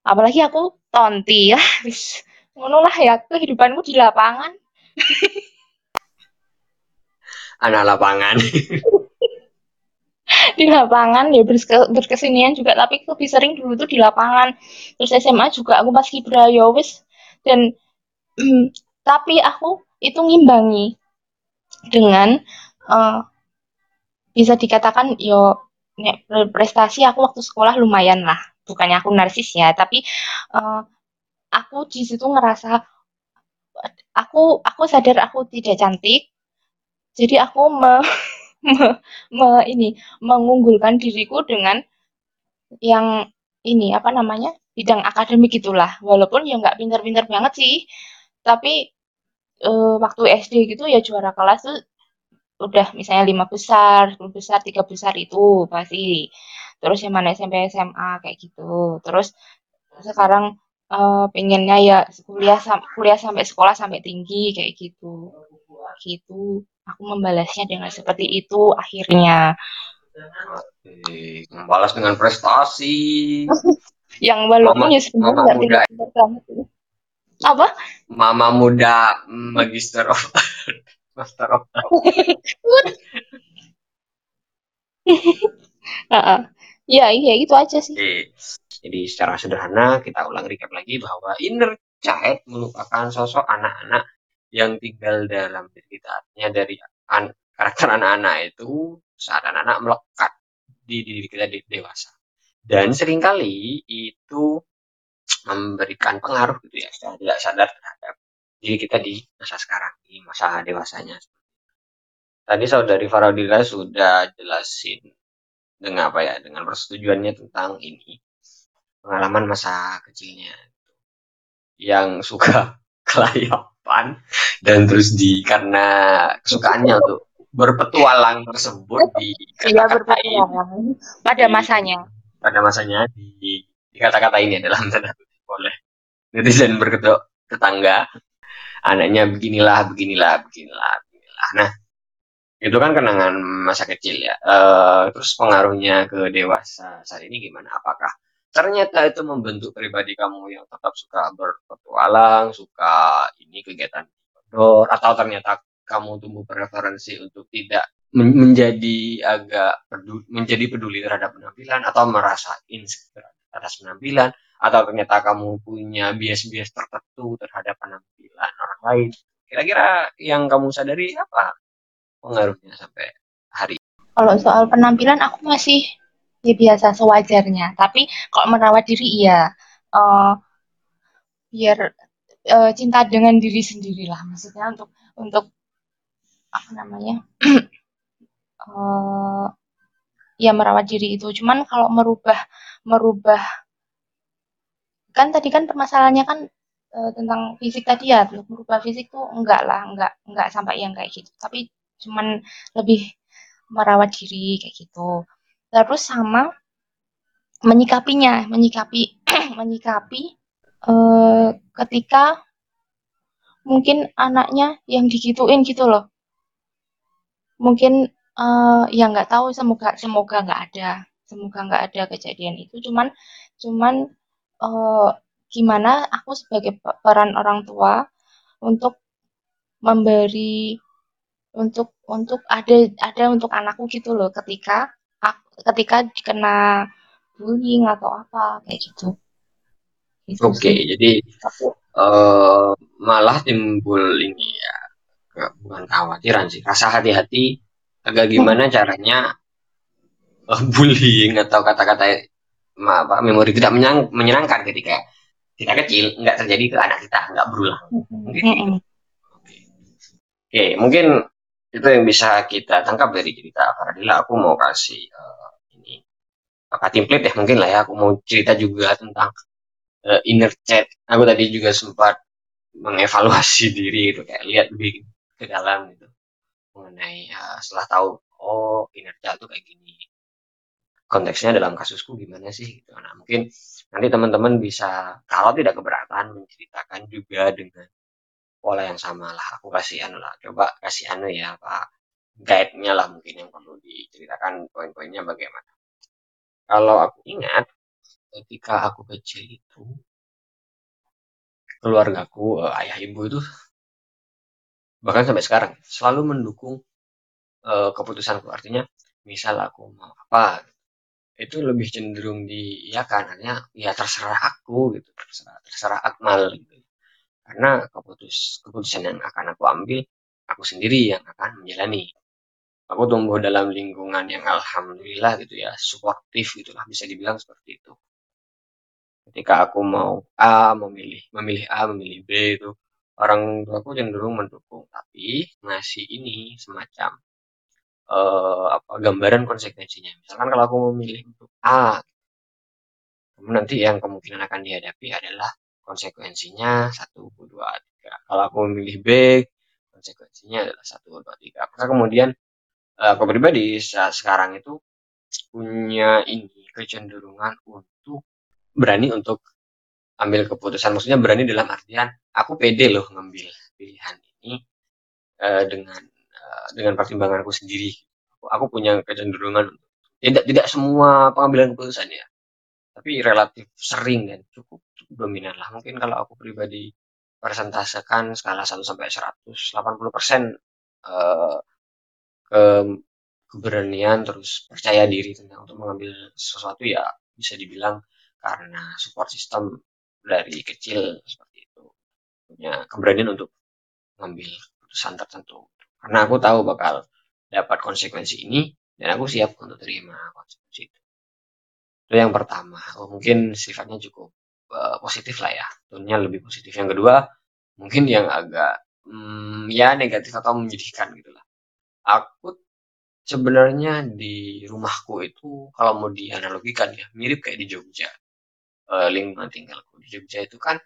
Apalagi aku tonti ya. Wis ngono lah ya kehidupanku di lapangan. Anak lapangan. di lapangan ya berke- berkesenian juga tapi lebih sering dulu tuh di lapangan terus SMA juga aku pas kibra ya wis dan tapi aku itu ngimbangi dengan eh, bisa dikatakan yo prestasi aku waktu sekolah lumayan lah. Bukannya aku narsis ya tapi eh, aku di situ ngerasa aku aku sadar aku tidak cantik. Jadi aku me, me- me- ini mengunggulkan diriku dengan yang ini apa namanya bidang akademik gitulah walaupun ya nggak pinter-pinter banget sih tapi eh, waktu SD gitu ya juara kelas tuh udah misalnya lima besar, 10 besar, tiga besar itu pasti. Terus yang mana SMP, SMA kayak gitu. Terus sekarang uh, pengennya ya kuliah kuliah sampai sekolah sampai tinggi kayak gitu. Gitu. Aku membalasnya dengan seperti itu akhirnya. Oke, membalas dengan prestasi. yang walaupun ya sebenarnya nggak muda. banget. Apa? Mama muda Magister of Master of uh, ya iya itu aja sih. Jadi secara sederhana kita ulang recap lagi bahwa inner child merupakan sosok anak-anak yang tinggal dalam diri kita. Artinya dari an karakter anak-anak itu saat anak-anak melekat di diri kita di dewasa. Dan sering kali itu memberikan pengaruh gitu ya secara tidak sadar terhadap diri kita di masa sekarang, di masa dewasanya. Tadi saudari Faradila sudah jelasin dengan apa ya, dengan persetujuannya tentang ini pengalaman masa kecilnya yang suka kelayapan dan terus di karena kesukaannya untuk berpetualang tersebut di iya berpetualang pada masanya pada masanya di, di kata-kata ini dalam tanda kutip oleh netizen berkedok tetangga. Anaknya beginilah beginilah beginilah beginilah. Nah itu kan kenangan masa kecil ya. Uh, terus pengaruhnya ke dewasa saat ini gimana? Apakah ternyata itu membentuk pribadi kamu yang tetap suka berpetualang, suka ini kegiatan outdoor, atau ternyata kamu tumbuh preferensi untuk tidak men menjadi agak peduli, menjadi peduli terhadap penampilan atau merasa insecure atas penampilan atau ternyata kamu punya bias-bias tertentu terhadap penampilan orang lain. Kira-kira yang kamu sadari apa pengaruhnya sampai hari? Kalau soal penampilan aku masih ya biasa sewajarnya tapi kalau merawat diri iya uh, biar uh, cinta dengan diri sendiri lah maksudnya untuk untuk apa namanya uh, ya merawat diri itu. Cuman kalau merubah merubah kan tadi kan permasalahannya kan uh, tentang fisik tadi ya merubah fisik tuh enggak lah enggak enggak sampai yang kayak gitu. Tapi cuman lebih merawat diri kayak gitu. Terus sama menyikapinya, menyikapi menyikapi uh, ketika mungkin anaknya yang digituin gitu loh. Mungkin uh, ya nggak tahu semoga semoga nggak ada, semoga nggak ada kejadian itu. Cuman cuman uh, gimana aku sebagai peran orang tua untuk memberi untuk untuk ada ada untuk anakku gitu loh ketika ketika kena bullying atau apa kayak gitu. gitu Oke, okay, jadi uh, malah timbul ini ya, bukan kekhawatiran sih, rasa hati-hati agak gimana caranya uh, bullying atau kata-kata apa memori tidak menyang, menyenangkan ketika kita kecil nggak terjadi ke anak kita nggak berulang. Mungkin Oke, okay. mungkin itu yang bisa kita tangkap dari cerita Faradila. Aku mau kasih uh, pakai template ya mungkin lah ya aku mau cerita juga tentang uh, inner chat aku tadi juga sempat mengevaluasi diri itu kayak lihat lebih ke dalam gitu mengenai uh, setelah tahu oh chat tuh kayak gini. Konteksnya dalam kasusku gimana sih gitu. Nah mungkin nanti teman-teman bisa kalau tidak keberatan menceritakan juga dengan pola yang sama lah. Aku kasih anu lah coba kasih anu ya pak. Guide-nya lah mungkin yang perlu diceritakan poin-poinnya bagaimana. Kalau aku ingat, ketika aku kecil itu, keluargaku, uh, ayah ibu itu bahkan sampai sekarang selalu mendukung uh, keputusanku. Artinya, misal aku mau apa, itu lebih cenderung diiyakan, artinya ya terserah aku gitu, terserah, terserah Akmal gitu. Karena keputus keputusan yang akan aku ambil, aku sendiri yang akan menjalani aku tumbuh dalam lingkungan yang alhamdulillah gitu ya suportif gitulah bisa dibilang seperti itu ketika aku mau A memilih memilih A memilih B itu orang tua aku cenderung mendukung tapi ngasih ini semacam uh, apa gambaran konsekuensinya. Misalkan kalau aku memilih untuk A nanti yang kemungkinan akan dihadapi adalah konsekuensinya satu dua tiga. Kalau aku memilih B konsekuensinya adalah satu dua tiga. Apakah kemudian uh, aku pribadi saat sekarang itu punya ini kecenderungan untuk berani untuk ambil keputusan maksudnya berani dalam artian aku pede loh ngambil pilihan ini uh, dengan uh, dengan pertimbanganku sendiri. Aku, aku punya kecenderungan tidak tidak semua pengambilan keputusan ya tapi relatif sering dan cukup, cukup dominan lah. Mungkin kalau aku pribadi persentasekan skala 1 sampai 100 80 persen uh, ke keberanian terus percaya diri tentang untuk mengambil sesuatu ya bisa dibilang karena support system dari kecil seperti itu. Punya keberanian untuk mengambil keputusan tertentu. Karena aku tahu bakal dapat konsekuensi ini dan aku siap untuk terima konsekuensi itu. Itu yang pertama. Oh, mungkin sifatnya cukup uh, positif lah ya. Tentunya lebih positif. Yang kedua mungkin yang agak hmm, ya negatif atau menyedihkan gitu lah. Aku sebenarnya di rumahku itu kalau mau dianalogikan ya mirip kayak di Jogja uh, lingkungan tinggalku di Jogja itu kan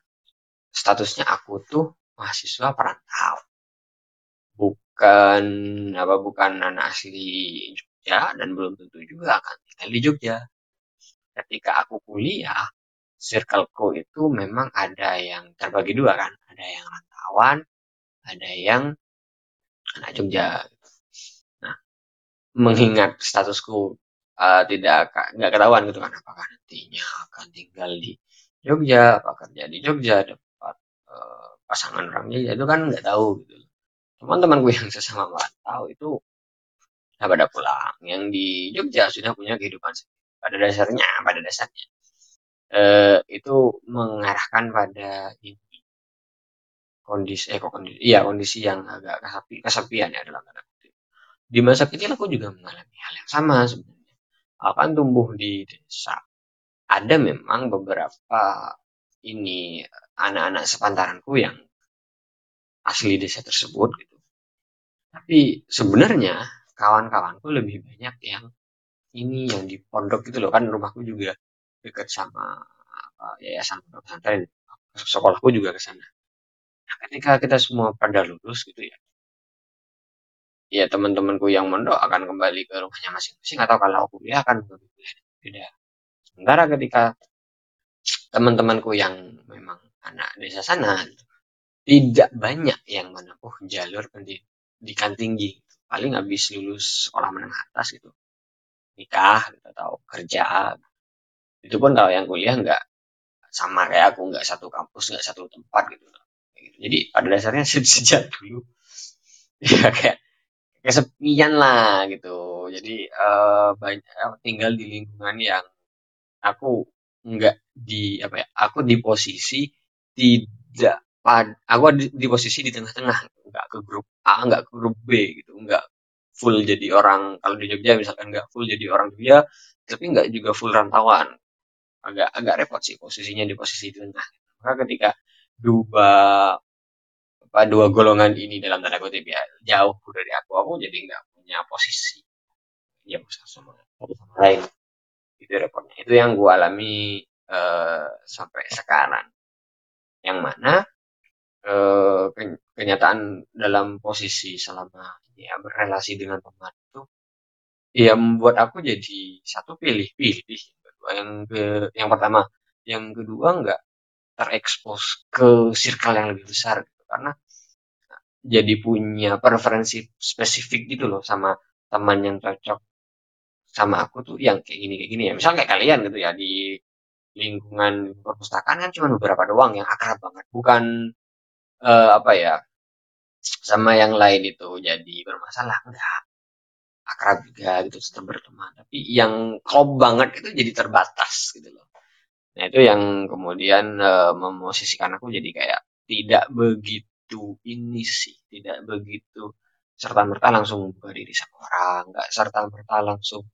statusnya aku tuh mahasiswa perantau. Bukan apa bukan anak asli Jogja dan belum tentu juga akan tinggal di Jogja. Ketika aku kuliah, circleku itu memang ada yang terbagi dua kan, ada yang rantauan, ada yang anak Jogja. Nah, mengingat statusku uh, tidak nggak ketahuan gitu kan, apakah nantinya akan tinggal di Jogja, apa kerja di Jogja, dapat uh, pasangan orang Jogja itu kan nggak tahu gitu. Teman-temanku yang sesama merantau itu pada pulang, yang di Jogja sudah punya kehidupan pada dasarnya pada dasarnya. Eh, itu mengarahkan pada ini. Kondisi eh kok kondisi iya kondisi yang agak kesepi, kesepian ya dalam tanda kutip. Di masa kecil aku juga mengalami hal yang sama sebenarnya akan tumbuh di desa. Ada memang beberapa ini anak-anak sepantaranku yang asli desa tersebut gitu. Tapi sebenarnya kawan-kawanku lebih banyak yang ini yang di pondok gitu loh. Kan rumahku juga dekat sama apa, yayasan pondok pesantren. Sekolahku juga ke sana. Nah, ketika kita semua pada lulus gitu ya ya teman-temanku yang mondok akan kembali ke rumahnya masing-masing atau kalau kuliah akan beda. Sementara ketika teman-temanku yang memang anak desa sana tidak banyak yang menempuh jalur pendidikan tinggi paling habis lulus sekolah menengah atas gitu. Nikah gitu, atau kerja. Itu pun kalau yang kuliah nggak sama kayak aku nggak satu kampus nggak satu tempat gitu. gitu. Jadi pada dasarnya sejak dulu ya kayak kesepian lah gitu. Jadi uh, banyak tinggal di lingkungan yang aku nggak di apa ya aku di posisi tidak pad aku di, di posisi di tengah-tengah nggak ke grup A nggak ke grup B gitu. Nggak full jadi orang kalau di Jogja misalkan nggak full jadi orang Jogja tapi nggak juga full rantauan. Agak agak repot sih posisinya di posisi tengah. Maka ketika dua apa dua golongan ini dalam tanda kutip ya jauh dari aku. Aku jadi nggak punya posisi. Ya sama lain itu repotnya itu yang gue alami uh, sampai sekarang. Yang mana uh, kenyataan dalam posisi selama ya berrelasi dengan teman itu ya membuat aku jadi satu pilih-pilih. Yang ke yang pertama. Yang kedua nggak terekspos ke circle yang lebih besar karena jadi punya preferensi spesifik gitu loh sama teman yang cocok sama aku tuh yang kayak gini kayak gini ya. Misal kayak kalian gitu ya di lingkungan perpustakaan kan cuma beberapa doang yang akrab banget. Bukan uh, apa ya sama yang lain itu jadi bermasalah enggak. Akrab juga gitu tetap berteman. Tapi yang klop banget itu jadi terbatas gitu loh. Nah itu yang kemudian e, memosisikan aku jadi kayak tidak begitu ini sih tidak begitu serta merta langsung buka diri sama orang nggak serta merta langsung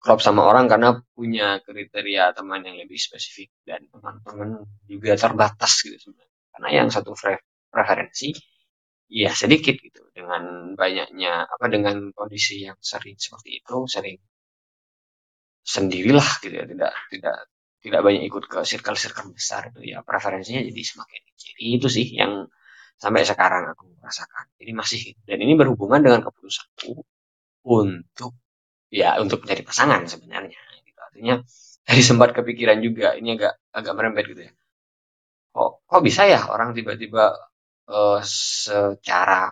klop sama orang karena punya kriteria teman yang lebih spesifik dan teman-teman juga terbatas gitu sebenarnya. Karena yang satu preferensi ya sedikit gitu. Dengan banyaknya apa dengan kondisi yang sering seperti itu sering sendirilah gitu ya. Tidak tidak tidak banyak ikut ke circle-circle besar itu ya. Preferensinya jadi semakin kecil itu sih yang sampai sekarang aku rasakan. Jadi masih dan ini berhubungan dengan keputusanku untuk ya untuk mencari pasangan sebenarnya gitu. artinya dari sempat kepikiran juga ini agak agak merembet gitu ya. Kok kok bisa ya orang tiba-tiba uh, secara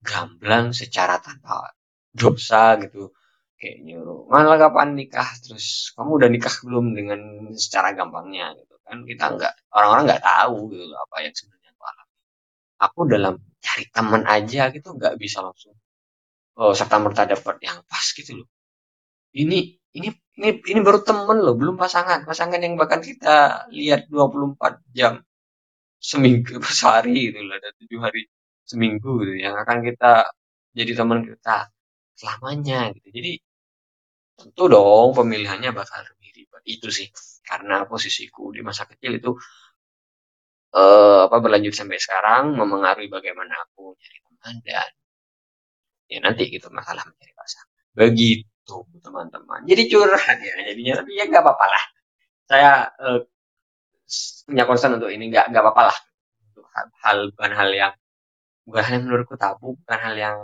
gamblang secara tanpa dosa gitu kayak nyuruh malah kapan nikah? Terus kamu udah nikah belum dengan secara gampangnya? gitu kan kita nggak orang-orang nggak tahu gitu apa yang sebenarnya aku alami. Aku dalam cari teman aja gitu nggak bisa langsung oh, serta merta dapat yang pas gitu loh. Ini ini ini ini baru temen loh belum pasangan. Pasangan yang bahkan kita lihat 24 jam seminggu sehari gitu loh ada tujuh hari seminggu gitu yang akan kita jadi teman kita selamanya gitu. Jadi tentu dong pemilihannya bakal lebih ribet. Itu sih karena posisiku di masa kecil itu uh, apa berlanjut sampai sekarang memengaruhi bagaimana aku nyari teman dan ya nanti gitu masalah mencari pasangan. Begitu teman-teman. Jadi curhat ya jadinya tapi ya nggak apa-apa lah. Saya uh, punya concern untuk ini nggak nggak apa-apa lah. Hal, hal bukan hal yang bukan hal yang menurutku tabu bukan hal yang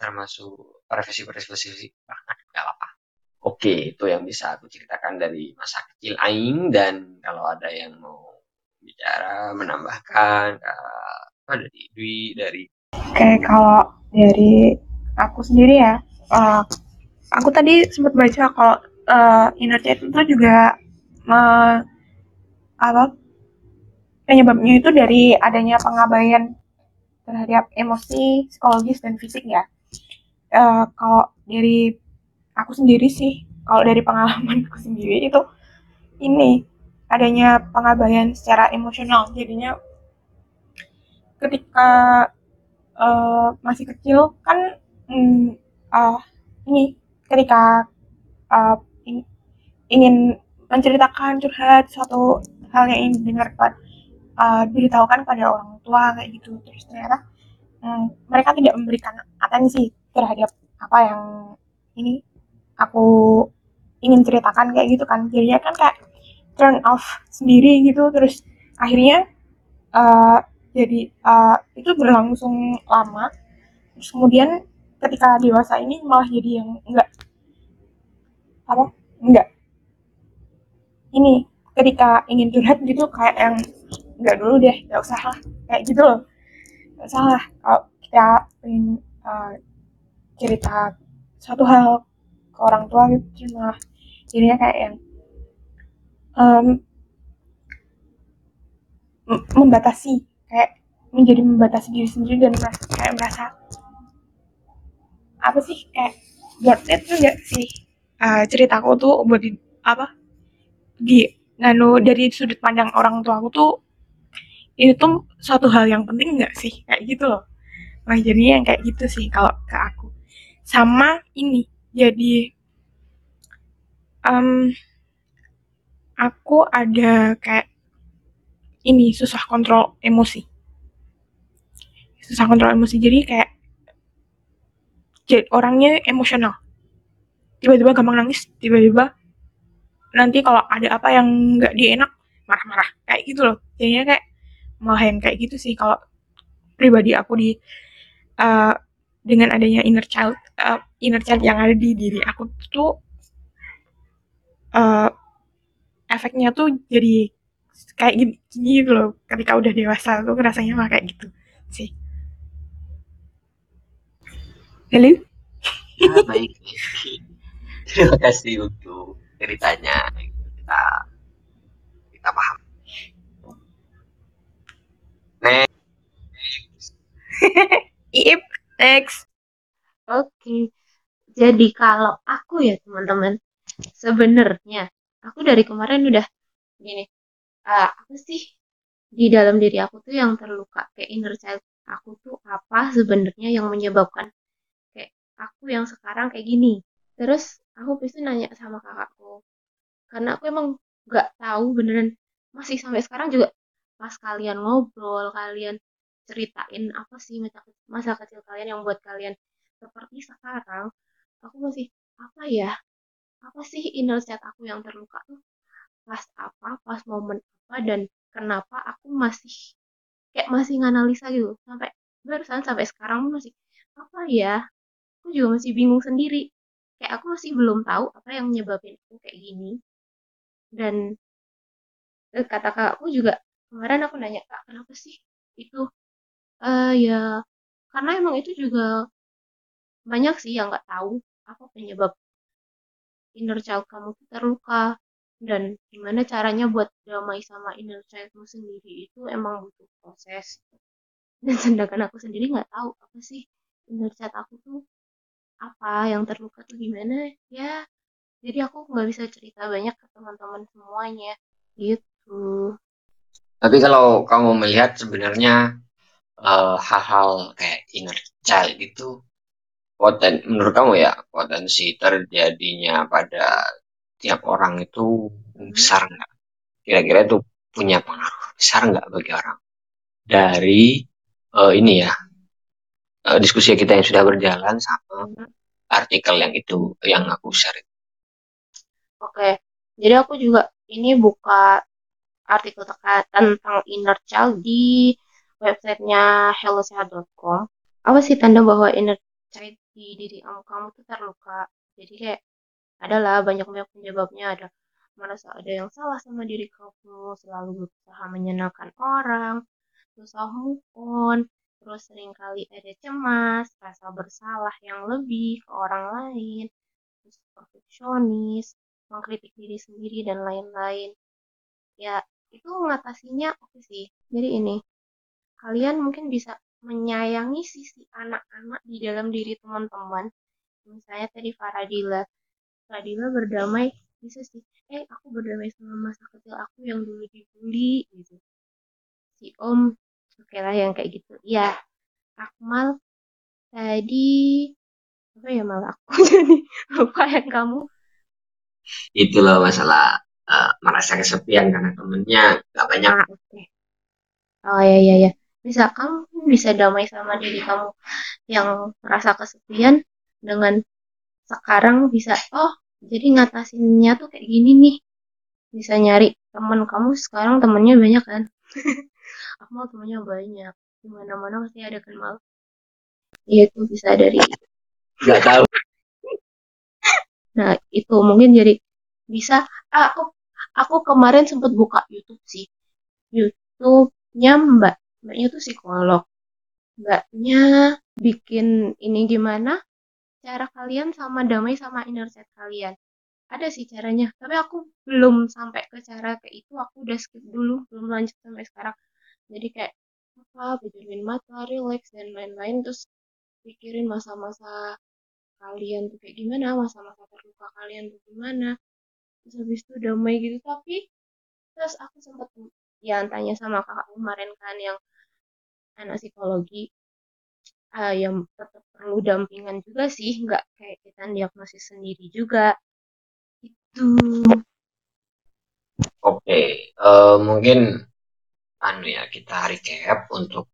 termasuk profesi-profesi oke itu yang bisa aku ceritakan dari masa kecil Aing dan kalau ada yang mau bicara menambahkan apa dari Dwi dari oke kalau dari aku sendiri ya uh, aku tadi sempat baca kalau uh, inner child itu juga uh, apa penyebabnya itu dari adanya pengabaian terhadap emosi, psikologis dan fisik ya. Uh, kalau dari aku sendiri sih, kalau dari pengalaman aku sendiri itu ini adanya pengabaian secara emosional. Jadinya ketika uh, masih kecil kan mm, uh, ini ketika uh, in, ingin menceritakan curhat suatu hal yang ingin didengarkan uh, diberitahukan pada orang tua kayak gitu terus ternyata um, mereka tidak memberikan atensi terhadap apa yang ini aku ingin ceritakan kayak gitu kan. Jadinya kan kayak turn off sendiri gitu. Terus akhirnya uh, jadi uh, itu berlangsung lama. Terus kemudian ketika dewasa ini malah jadi yang enggak apa enggak ini ketika ingin curhat gitu kayak yang nggak dulu deh nggak usah lah kayak gitu loh. Nggak usah lah kalau kita ingin uh, cerita satu hal ke orang tua gitu cuma jadinya kayak yang um, membatasi kayak menjadi membatasi diri sendiri dan merasa kayak merasa apa sih kayak worth it tuh gak sih. Uh, ceritaku tuh buat di, apa di nganu dari sudut pandang orang tua aku tuh itu suatu hal yang penting nggak sih kayak gitu loh. Nah jadinya yang kayak gitu sih kalau ke aku. Sama ini jadi um, aku ada kayak ini susah kontrol emosi. Susah kontrol emosi. Jadi kayak jadi orangnya emosional. Tiba-tiba gampang nangis tiba-tiba nanti kalau ada apa yang nggak dienak marah-marah. Kayak gitu loh. Jadinya kayak malah yang kayak gitu sih. Kalau pribadi aku di uh, dengan adanya inner child uh, inner child yang ada di diri aku tuh uh, efeknya tuh jadi kayak gini, gini gitu loh. Ketika udah dewasa tuh rasanya mah kayak gitu sih. Halo ya, baik. Terima kasih untuk ceritanya. Kita kita paham. Next. Ip next Oke. Jadi kalau aku ya teman-teman, sebenarnya aku dari kemarin udah gini, uh, apa sih di dalam diri aku tuh yang terluka kayak inner child aku tuh apa sebenarnya yang menyebabkan kayak aku yang sekarang kayak gini. Terus aku pasti nanya sama kakakku karena aku emang nggak tahu beneran masih sampai sekarang juga pas kalian ngobrol kalian ceritain apa sih masa, masa kecil kalian yang buat kalian seperti sekarang aku masih apa ya apa sih inner child aku yang terluka tuh? Pas apa pas momen apa dan kenapa aku masih kayak masih nganalisa gitu. Sampai barusan sampai sekarang masih apa ya aku juga masih bingung sendiri. Kayak aku masih belum tahu apa yang nyebabin aku kayak gini. Dan eh, kata kakakku juga kemarin aku nanya kak kenapa sih itu eh ya karena emang itu juga banyak sih yang nggak tahu apa penyebab inner child kamu terluka dan gimana caranya buat damai sama inner childmu sendiri itu emang butuh proses. Dan sedangkan aku sendiri nggak tahu apa sih inner child aku tuh apa yang terluka tuh gimana. Ya jadi aku nggak bisa cerita banyak ke teman-teman semuanya gitu. Tapi kalau kamu melihat sebenarnya eh, hal-hal kayak inner child itu poten menurut kamu ya potensi terjadinya pada tiap orang itu besar nggak? Kira-kira itu punya pengaruh besar nggak bagi orang? Dari eh, ini ya eh, diskusi kita yang sudah berjalan sama artikel yang itu yang aku share. itu. Oke, jadi aku juga ini buka artikel teka- tentang inner child di websitenya hellosehat.com. Apa sih tanda bahwa inner child di diri kamu tuh terluka? Jadi kayak adalah banyak-banyak penyebabnya ada merasa ada yang salah sama diri kamu, selalu berusaha menyenangkan orang, susah move terus sering kali ada cemas, rasa bersalah yang lebih ke orang lain, terus perfeksionis, mengkritik diri sendiri dan lain-lain. Ya, itu ngatasinya oke sih. Jadi ini, kalian mungkin bisa menyayangi sisi anak-anak di dalam diri teman-teman. Misalnya tadi Faradila, Faradila berdamai bisa sih. Eh, aku berdamai sama masa kecil aku yang dulu dibully gitu. Si Om, oke lah yang kayak gitu. Iya, Akmal tadi apa ya malah aku jadi lupa yang kamu Itu loh masalah eh, merasa kesepian karena temennya nggak banyak. Ah, oke. Oh ya ya ya. Bisa kamu bisa damai sama diri kamu yang merasa kesepian dengan sekarang bisa oh jadi ngatasinnya tuh kayak gini nih. Bisa nyari teman kamu sekarang temennya banyak kan? Aku mau temennya banyak. Di mana-mana pasti ada kenal. Iya itu bisa dari Nggak tahu. Nah, itu mungkin jadi bisa ah, aku aku kemarin sempat buka YouTube sih. YouTube-nya Mbak. Mbaknya tuh psikolog. Mbaknya bikin ini gimana cara kalian sama damai sama inner child kalian. Ada sih caranya, tapi aku belum sampai ke cara kayak itu. Aku udah skip dulu, belum lanjut sampai sekarang. Jadi kayak apa, pejamin mata, relax dan lain-lain. Terus pikirin masa-masa kalian tuh kayak gimana, masa-masa terluka kalian tuh gimana. Terus habis itu damai gitu. Tapi terus aku sempat ya tanya sama kakak kemarin kan yang anak psikologi ah, yang tetap perlu dampingan juga sih, nggak kayak kita diagnosis sendiri juga. Itu. Oke, eh, mungkin anu ya kita recap untuk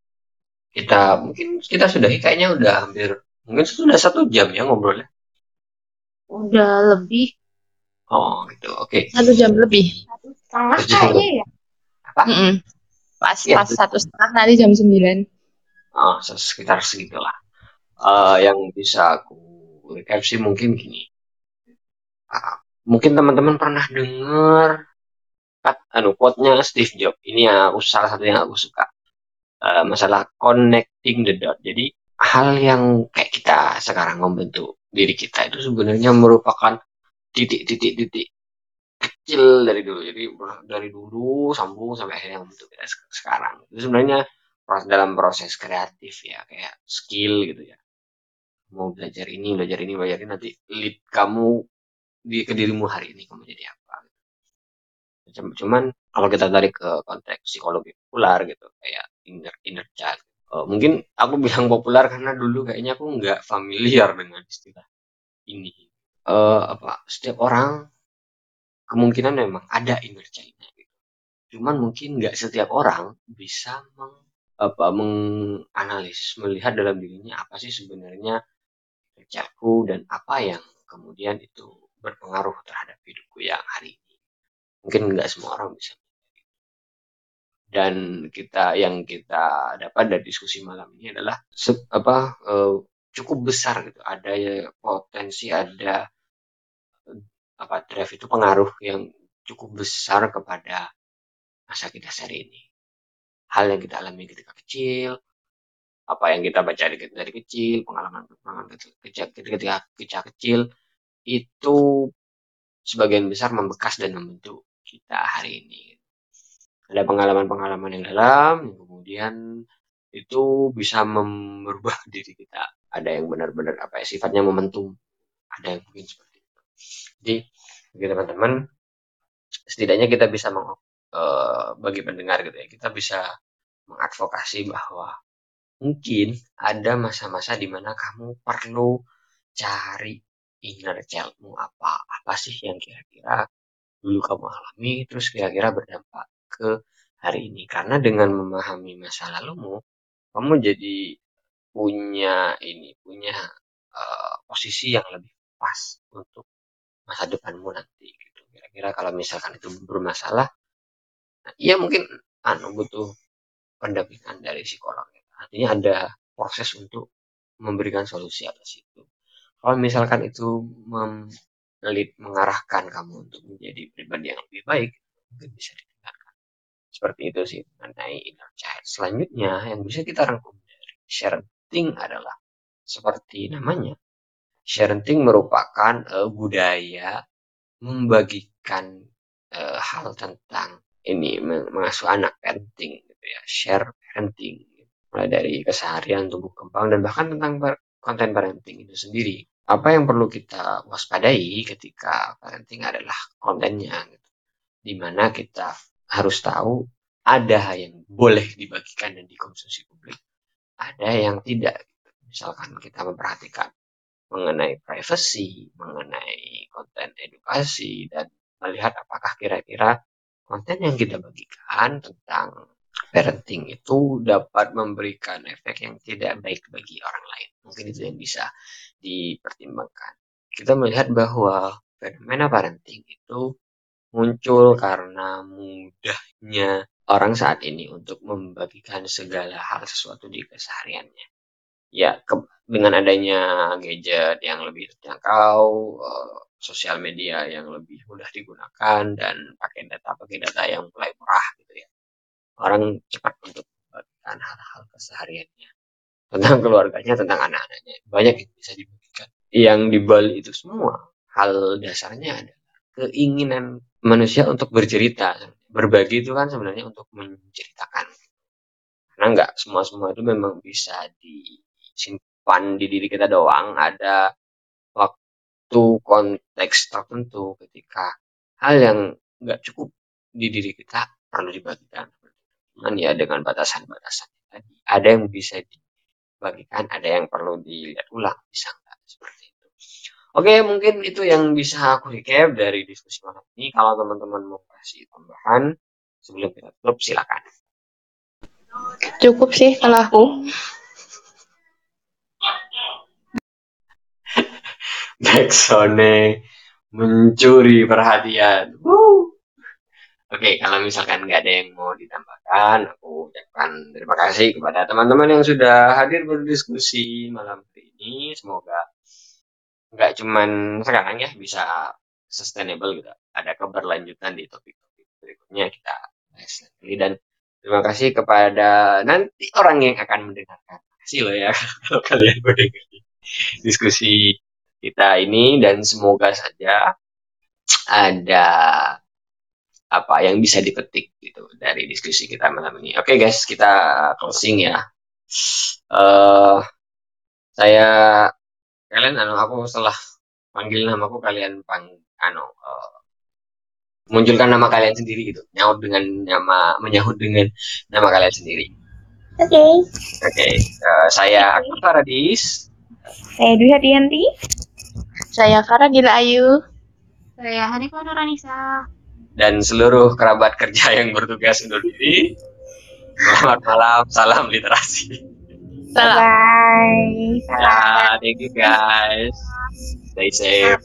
kita mungkin kita sudahi kayaknya udah hampir mungkin sudah satu jam ya ngobrolnya. Udah lebih Oh gitu, oke. Satu jam lebih. satu setengah kayaknya ya. Apa? Mm-mm. Pas Iya, pas satu setengah nanti jam sembilan. Oh, sekitar segitulah. Eh, yang bisa aku recap sih mungkin gini. Ah, mungkin teman-teman pernah dengar kat, anu quote-nya Steve Jobs. Ini ya aku salah satu yang aku suka. Eh, masalah connecting the dot. Jadi hal yang kayak kita sekarang membentuk diri kita itu sebenarnya merupakan titik-titik-titik kecil dari dulu. Jadi dari dulu sambung sampai akhirnya kita se- sekarang. Itu sebenarnya pros- dalam proses kreatif ya, kayak skill gitu ya. Mau belajar ini, belajar ini, belajar ini nanti lead kamu di ke dirimu hari ini kamu jadi apa. Cum- Cuman kalau kita tarik ke konteks psikologi populer gitu, kayak inner inner child. Eh, mungkin aku bilang populer karena dulu kayaknya aku nggak familiar dengan istilah ini. Eh, apa setiap orang kemungkinan memang ada inner child-nya gitu. Cuman mungkin nggak setiap orang bisa meng, apa menganalis, melihat dalam dirinya apa sih sebenarnya child-ku dan apa yang kemudian itu berpengaruh terhadap hidupku yang hari ini. Mungkin nggak semua orang bisa. Dan kita yang kita dapat dari diskusi malam ini adalah apa eh, cukup besar gitu. Ada potensi ada apa drive itu pengaruh yang cukup besar kepada masa kita sehari ini. Hal yang kita alami ketika kecil, apa yang kita baca dari, kecil, pengalaman-pengalaman ketika, ketika, ketika kecil itu sebagian besar membekas dan membentuk kita hari ini. Ada pengalaman-pengalaman yang dalam, kemudian itu bisa merubah diri kita. Ada yang benar-benar apa ya sifatnya momentum, ada yang mungkin seperti. Jadi bagi teman-teman, setidaknya kita bisa meng, uh, bagi pendengar gitu ya, kita bisa mengadvokasi bahwa mungkin ada masa-masa di mana kamu perlu cari inner childmu apa apa sih yang kira-kira dulu kamu alami terus kira-kira berdampak ke hari ini. Karena dengan memahami masa lalumu kamu jadi punya ini punya uh, posisi yang lebih pas untuk masa depanmu nanti gitu. Kira-kira kalau misalkan itu bermasalah nah, iya mungkin anu butuh pendampingan dari psikolog artinya ada proses untuk memberikan solusi atas itu. Kalau misalkan itu melit mengarahkan kamu untuk menjadi pribadi yang lebih baik mungkin bisa ditinggalkan seperti itu sih mengenai inner child. Selanjutnya yang bisa kita rangkum dari sharing adalah seperti namanya sharing merupakan uh, budaya membagikan uh, hal tentang ini mengasuh anak parenting gitu ya share parenting. Mulai dari keseharian tumbuh kembang dan bahkan tentang konten parenting itu sendiri. Apa yang perlu kita waspadai ketika parenting adalah kontennya gitu. di mana kita harus tahu ada yang boleh dibagikan dan dikonsumsi publik ada yang tidak. Misalkan kita memperhatikan mengenai privacy, mengenai konten edukasi, dan melihat apakah kira-kira konten yang kita bagikan tentang parenting itu dapat memberikan efek yang tidak baik bagi orang lain. Mungkin itu yang bisa dipertimbangkan. Kita melihat bahwa fenomena parenting itu muncul karena mudahnya orang saat ini untuk membagikan segala hal sesuatu di kesehariannya ya ke, dengan adanya gadget yang lebih terjangkau, uh, sosial media yang lebih mudah digunakan dan pakai data pakai data yang mulai murah gitu ya. Orang cepat untuk membagikan hal-hal kesehariannya tentang keluarganya, tentang anak-anaknya. Banyak yang bisa dibagikan. Yang di Bali itu semua hal dasarnya adalah keinginan manusia untuk bercerita. Berbagi itu kan sebenarnya untuk menceritakan. Karena nggak semua-semua itu memang bisa di simpan di diri kita doang ada waktu konteks tertentu ketika hal yang nggak cukup di diri kita perlu dibagikan. Cuman ya dengan batasan-batasan tadi ada yang bisa dibagikan ada yang perlu dilihat ulang bisa nggak? Seperti itu. Oke mungkin itu yang bisa aku recap dari diskusi malam ini. Kalau teman-teman mau kasih tambahan sebelum kita tutup silakan. Cukup sih kalau aku Backsone mencuri perhatian. Oke, kalau misalkan nggak ada yang mau ditambahkan, aku ucapkan terima kasih kepada teman-teman yang sudah hadir berdiskusi malam hari ini. Semoga nggak cuman sekarang ya bisa sustainable gitu. Ada keberlanjutan di topik-topik berikutnya kita bahas lagi dan terima kasih kepada nanti orang yang akan mendengarkan. Kasih loh ya kalau kalian mendengar diskusi kita ini dan semoga saja ada apa yang bisa dipetik gitu dari diskusi kita malam ini. Oke okay, guys, kita closing ya. Uh, saya kalian anu aku setelah panggil nama aku kalian pang anu uh, munculkan nama kalian sendiri gitu nyaut dengan nama menyahut dengan nama kalian sendiri oke okay. oke okay, uh, saya Akbar Paradis saya Dwi Hadianti saya Farah Gila Ayu. Saya Hanifah Nuranisa. Dan seluruh kerabat kerja yang bertugas undur diri. Selamat malam, salam literasi. Salam. Bye. Ya, thank you guys. Stay safe.